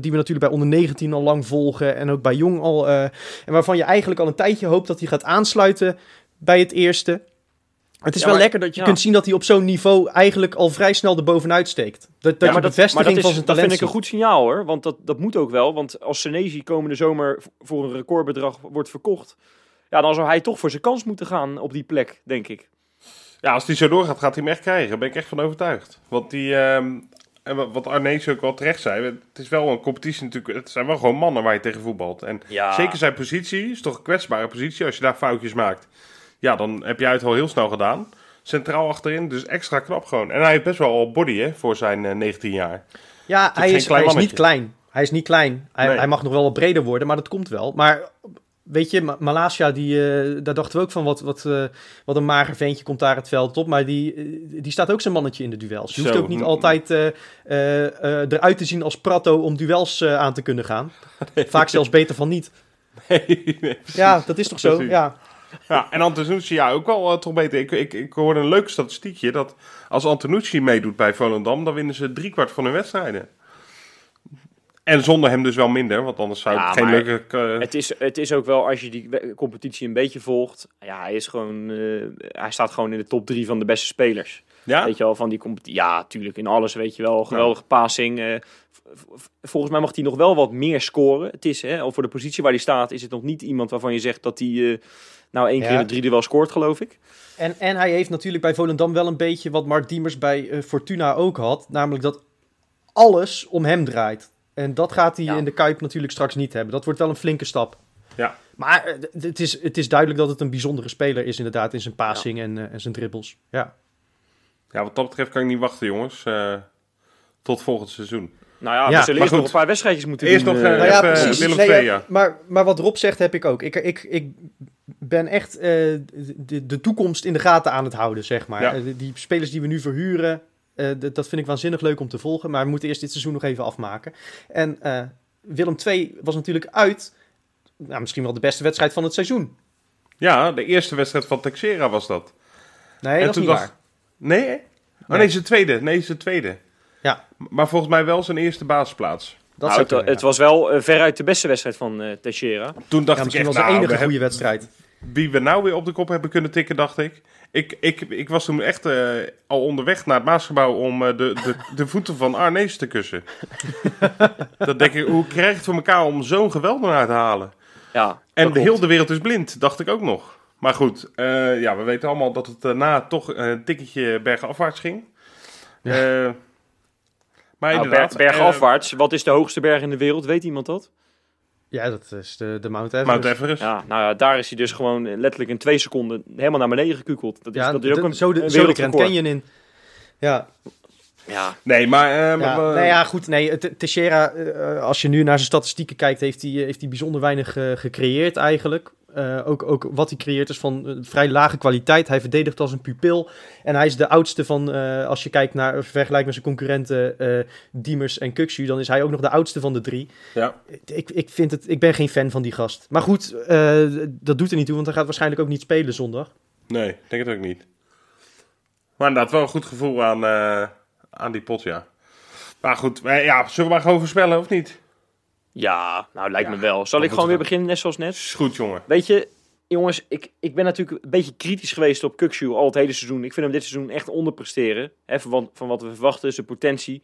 die we natuurlijk bij onder 19 al lang volgen en ook bij Jong al, eh, en waarvan je eigenlijk al een tijdje hoopt dat hij gaat aansluiten bij het eerste. Het is Ja, wel maar- lekker dat je ja. kunt zien dat hij op zo'n niveau eigenlijk al vrij snel erbovenuit steekt. Dat, dat Ja, je maar dat, bevestiging maar dat, van is, zijn dat talent vind ik een goed signaal hoor. Want dat, dat moet ook wel. Want als Senezi komende zomer voor een recordbedrag wordt verkocht. Ja, dan zou hij toch voor zijn kans moeten gaan op die plek, denk ik. Ja, als die zo doorgaat, gaat hij hem echt krijgen. Daar ben ik echt van overtuigd. Want die, ehm, en wat- wat Arnees ook wel terecht zei, het is wel een competitie natuurlijk. Het zijn wel gewoon mannen waar je tegen voetbalt. En Ja. zeker zijn positie is toch een kwetsbare positie. Als je daar foutjes maakt, ja, dan heb jij het al heel snel gedaan. Centraal achterin, dus extra knap gewoon. En hij heeft best wel al body hè, voor zijn eh, 19 jaar. Ja, hij is, klein hij is niet klein. Hij is niet klein. Hij, Nee. hij mag nog wel wat breder worden, maar dat komt wel. Maar weet je, Ma- Malasia, die, eh, daar dachten we ook van wat, wat, eh, wat een mager ventje komt daar het veld op. Maar die, eh, die staat ook zijn mannetje in de duels. Je hoeft Zo. ook niet altijd eh, eh, eh, eruit te zien als Prato om duels eh, aan te kunnen gaan. Vaak zelfs beter van niet. Nee, nee. Ja, dat is toch zo? Precies. Ja. Ja, en Antonucci, ja, ook wel eh, toch beter. Ik, ik, ik hoorde een leuk statistiekje dat als Antonucci meedoet bij Volendam, dan winnen ze driekwart van hun wedstrijden. En zonder hem dus wel minder, want anders zou Ja, het geen leuke... eh, Het is, het is ook wel, als je die competitie een beetje volgt. Ja, hij, is gewoon, eh, hij staat gewoon in de top drie van de beste spelers. ja? Weet je wel, van die competitie. Ja, tuurlijk, in alles weet je wel. Geweldige passing. volgens mij mag hij nog wel wat meer scoren. Het is, hè, voor de positie waar hij staat, is het nog niet iemand waarvan je zegt dat hij nou één Ja. keer in de drie wel scoort, geloof ik. En, en hij heeft natuurlijk bij Volendam wel een beetje wat Mark Diemers bij eh, Fortuna ook had. Namelijk dat alles om hem draait. En dat gaat hij Ja. in de Kuip natuurlijk straks niet hebben. Dat wordt wel een flinke stap. Ja. Maar eh, het is, het is duidelijk dat het een bijzondere speler is inderdaad in zijn passing en, eh, en zijn dribbles. Ja. ja, wat dat betreft kan ik niet wachten, jongens. tot volgend seizoen. Nou ja, Ja, we zullen eerst nog een paar wedstrijdjes moeten Eerst doen. nog, eh, eh, Nou ja, even precies. Willem Nee, II, ja, ja. maar, maar wat Rob zegt heb ik ook. Ik, ik, ik ben echt eh, de, de toekomst in de gaten aan het houden, zeg maar. Ja. Eh, die spelers die we nu verhuren, eh, dat vind ik waanzinnig leuk om te volgen. Maar we moeten eerst dit seizoen nog even afmaken. En eh, Willem II was natuurlijk uit, nou, misschien wel de beste wedstrijd van het seizoen. Ja, de eerste wedstrijd van Texera was dat. Nee, En dat is toen niet dacht- waar. Nee? Oh Nee. nee, zijn tweede. Nee, zijn tweede. Maar volgens mij wel zijn eerste basisplaats. Dat nou, het, kunnen, het ja. was wel eh, veruit de beste wedstrijd van eh Teixeira. Toen dacht Ja, ik misschien echt, was de nou, enige we goede wedstrijd. wie we nou weer op de kop hebben kunnen tikken, dacht ik. Ik, ik, ik was toen echt eh, al onderweg naar het Maasgebouw om eh, de, de, de voeten van Arnees te kussen. dat denk ik, hoe krijg je het voor elkaar om zo'n geweldenaar te halen? Ja, En de klopt. hele wereld is blind, dacht ik ook nog. Maar goed, eh, ja, we weten allemaal dat het daarna toch een tikketje bergafwaarts ging. Ja. Maar Nou, inderdaad. ber- eh, bergafwaarts, wat is de hoogste berg in de wereld? Weet iemand dat? Ja, dat is de, de Mount Everest. Mount Everest. Ja, nou ja, daar is hij dus gewoon letterlijk in twee seconden helemaal naar beneden gekukeld. Dat is, Ja, dat is ook een, zo de, een zo de Grand wereldrecord. Canyon in. Ja, Ja, Nee, maar... eh, Ja, maar we- nou ja, goed. Nee, Te- Teixeira, eh, als je nu naar zijn statistieken kijkt, heeft hij, heeft hij bijzonder weinig gecreëerd eigenlijk. Eh, ook, ook wat hij creëert is van eh, vrij lage kwaliteit. Hij verdedigt als een pupil. En hij is de oudste van, eh, als je kijkt naar, vergelijk met zijn concurrenten Diemers en Kuxu, dan is hij ook nog de oudste van de drie. Ja. Ik, ik, vind het, ik ben geen fan van die gast. Maar goed, dat doet er niet toe, want hij gaat waarschijnlijk ook niet spelen zondag. Nee, ik denk het ook niet. Maar inderdaad, wel een goed gevoel aan, aan die pot, ja. Maar goed, ja, zullen we maar gewoon voorspellen, of niet? Ja nou lijkt Ja, me wel. Zal ik gewoon weer we- beginnen, net zoals net? Is goed, jongen. Weet je, jongens, ik, ik ben natuurlijk een beetje kritisch geweest op Kukshu al het hele seizoen. Ik vind hem dit seizoen echt onderpresteren. Hè, van, wat- van wat we verwachten, zijn potentie.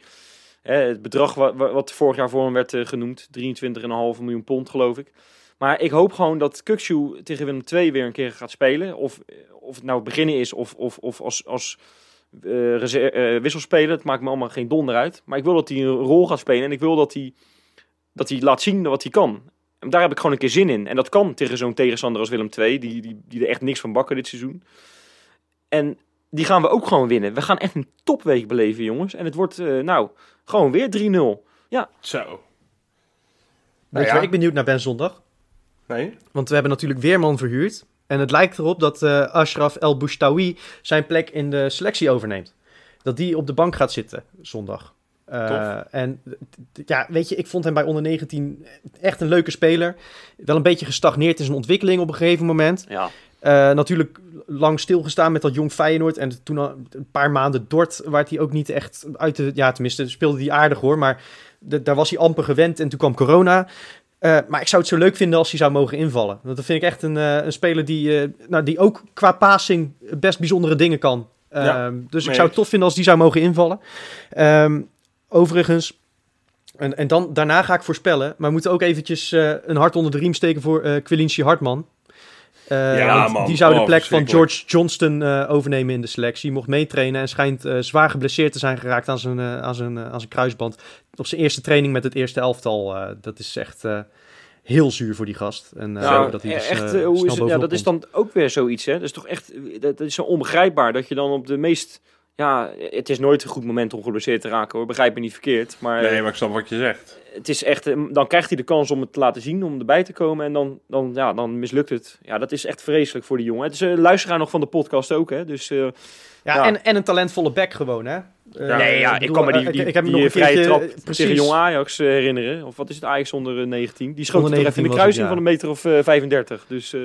Hè, het bedrag wa- wa- wat vorig jaar voor hem werd eh, genoemd. 23,5 miljoen pond, geloof ik. Maar ik hoop gewoon dat Kukshu tegen Willem II weer een keer gaat spelen. Of, eh, of het nou beginnen is of, of, of als, als eh, wisselspeler. Het maakt me allemaal geen donder uit. Maar ik wil dat hij een rol gaat spelen. En ik wil dat hij, dat hij laat zien wat hij kan. En daar heb ik gewoon een keer zin in. En dat kan tegen zo'n tegenstander als Willem II, die, die, die er echt niks van bakken dit seizoen. En die gaan we ook gewoon winnen. We gaan echt een topweek beleven, jongens. En het wordt, eh, nou, gewoon weer 3-0. Zo. Weet Nou ja. waar ik benieuwd naar ben zondag? Nee? Want we hebben natuurlijk Weerman verhuurd. En het lijkt erop dat eh, Ashraf El Boustawi zijn plek in de selectie overneemt. Dat die op de bank gaat zitten zondag. Eh, en ja, weet je, ik vond hem bij onder 19 echt een leuke speler. Wel een beetje gestagneerd in zijn ontwikkeling op een gegeven moment. Ja, Eh, natuurlijk lang stilgestaan met dat jong Feyenoord. En toen al een paar maanden Dort, waar hij ook niet echt uit de... Ja, tenminste, speelde hij aardig hoor. Maar daar was hij amper gewend en toen kwam corona. Eh, maar ik zou het zo leuk vinden als hij zou mogen invallen. Want dat vind ik echt een, een speler die, nou, die ook qua passing best bijzondere dingen kan. Ja, Ehm, dus ik zou het tof vinden als die zou mogen invallen. Ehm, overigens... En, en dan, daarna ga ik voorspellen. Maar we moeten ook eventjes eh, een hart onder de riem steken voor eh Quilinci Hartman. Eh, Ja, want man. Die zou de Oh, plek van. George Johnston eh, overnemen in de selectie. Mocht meetrainen en schijnt eh, zwaar geblesseerd te zijn geraakt aan zijn, eh, aan, zijn, eh, aan zijn kruisband. Op zijn eerste training met het eerste elftal. eh, dat is echt eh, heel zuur voor die gast. En eh, nou, dat hij dus, echt, hoe is het? Ja, dat is dan ook weer zoiets, hè. Dat is toch echt, dat, dat is zo onbegrijpbaar dat je dan op de meest... Ja, het is nooit een goed moment om geblesseerd te raken, hoor. Begrijp me niet verkeerd. Maar Nee, maar ik snap wat je zegt. het is echt, eh, dan krijgt hij de kans om het te laten zien, om erbij te komen. En dan, dan, ja, dan mislukt het. Ja, dat is echt vreselijk voor die jongen. Het is een luisteraar nog van de podcast ook, hè. Dus eh, Ja, ja. En, en een talentvolle back gewoon, hè? Eh, nee, ja, ik bedoel, kan me die, eh, die, ik, ik heb die nog een vrije keertje, trap eh, tegen precies. Jong Ajax eh, herinneren. Of wat is het, Ajax onder eh, 19? Die schoot er even in de 19 was kruising het, van een meter of eh, 35. Dus eh,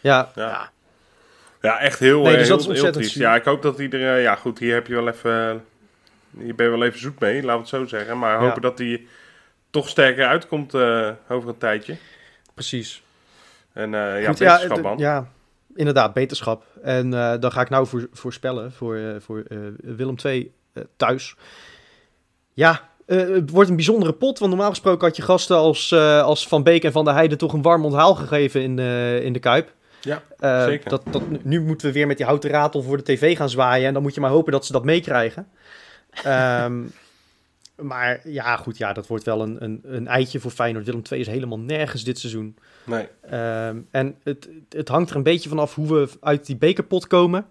Ja, Ja, ja. ja echt heel, Nee, eh, dus heel, dat is heel triest. Ja, ik hoop dat iedereen... Ja, goed, hier heb je wel even... eh, je wel even zoet mee, laten we het zo zeggen. Maar Ja. hopen dat hij toch sterker uitkomt eh, over een tijdje. precies. En eh ja, Goed, beterschap, d- man. ja, inderdaad, beterschap. En eh, dan ga ik nou voor, voorspellen voor, eh, voor eh, Willem II eh, thuis. Ja, eh, het wordt een bijzondere pot. Want normaal gesproken had je gasten als, eh, als Van Beek en Van der Heijden toch een warm onthaal gegeven in, in de Kuip. Ja, Eh, zeker. Dat, dat, nu moeten we weer met die houten ratel voor de tv gaan zwaaien. En dan moet je maar hopen dat ze dat meekrijgen. Ehm, maar ja, goed, ja, dat wordt wel een, een, een eitje voor Feyenoord. Willem II is helemaal nergens dit seizoen. Nee. Ehm, en het, het hangt er een beetje vanaf hoe we uit die bekerpot komen.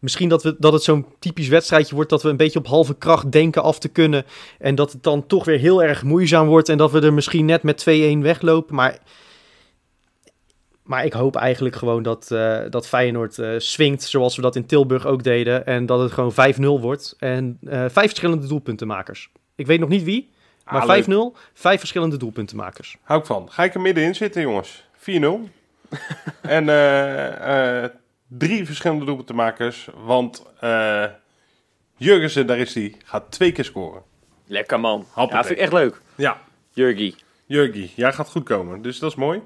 misschien dat, we, dat het zo'n typisch wedstrijdje wordt dat we een beetje op halve kracht denken af te kunnen. En dat het dan toch weer heel erg moeizaam wordt en dat we er misschien net met 2-1 weglopen. Maar, maar ik hoop eigenlijk gewoon dat, eh, dat Feyenoord eh swingt zoals we dat in Tilburg ook deden. En dat het gewoon 5-0 wordt. En eh, vijf verschillende doelpuntenmakers. Ik weet nog niet wie, maar Ah, leuk. 5-0, vijf verschillende doelpuntenmakers. Hou ik van. Ga ik er middenin zitten, jongens. 4-0. en eh, eh, drie verschillende doelpuntenmakers. Want eh Jurgensen, daar is hij, gaat twee keer scoren. Lekker man. Ja, Hoppatee. vind ik echt leuk. Ja, Jurgie. Jurgie, jij gaat goed komen. Dus dat is mooi.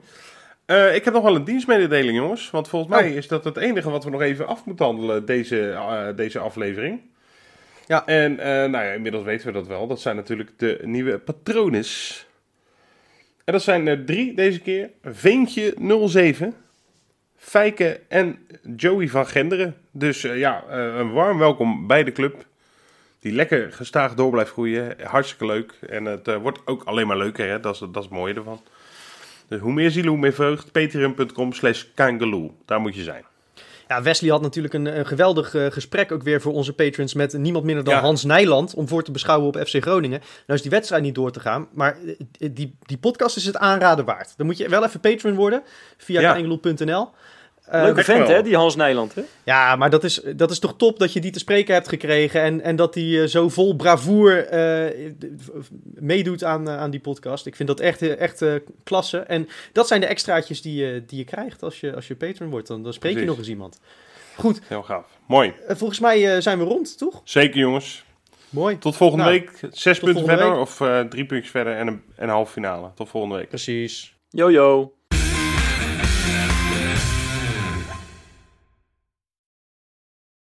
Eh, ik heb nog wel een dienstmededeling, jongens. Want volgens mij Oh. is dat het enige wat we nog even af moeten handelen, deze, eh, deze aflevering. Ja. En eh, nou ja, inmiddels weten we dat wel. Dat zijn natuurlijk de nieuwe patrones. En dat zijn er drie deze keer. Veentje 07, Fijke en Joey van Genderen. Dus ja, een warm welkom bij de club. Die lekker gestaag door blijft groeien. Hartstikke leuk. En het wordt ook alleen maar leuker. Hè? Dat, is, dat is het mooie ervan. Dus hoe meer zielen, hoe meer vreugd. Patreon.com slash kangaloo. Daar moet je zijn. Ja, Wesley had natuurlijk een, een geweldig eh, gesprek ook weer voor onze patrons met niemand minder dan Ja. Hans Nijland om voor te beschouwen op FC Groningen. Nou is die wedstrijd niet door te gaan, maar eh, die, die podcast is het aanraden waard. Dan moet je wel even patron worden via Ja. Eh, Leuke vent hè, die Hans Nijland hè. ja, maar dat is, dat is toch top dat je die te spreken hebt gekregen en, en dat die eh, zo vol bravoer eh, meedoet aan, aan die podcast. Ik vind dat echt, echt eh, klasse. En dat zijn de extraatjes die, je die je krijgt als je, als je patron wordt. Dan, dan spreek je nog eens iemand. Goed, Heel gaaf. Mooi. volgens mij eh, zijn we rond, toch? Zeker jongens. Mooi. Tot volgende Nou, week. Zes punten verder. week. Of eh, drie puntjes verder en een, en een halve finale. Tot volgende week. Precies. Yo yo.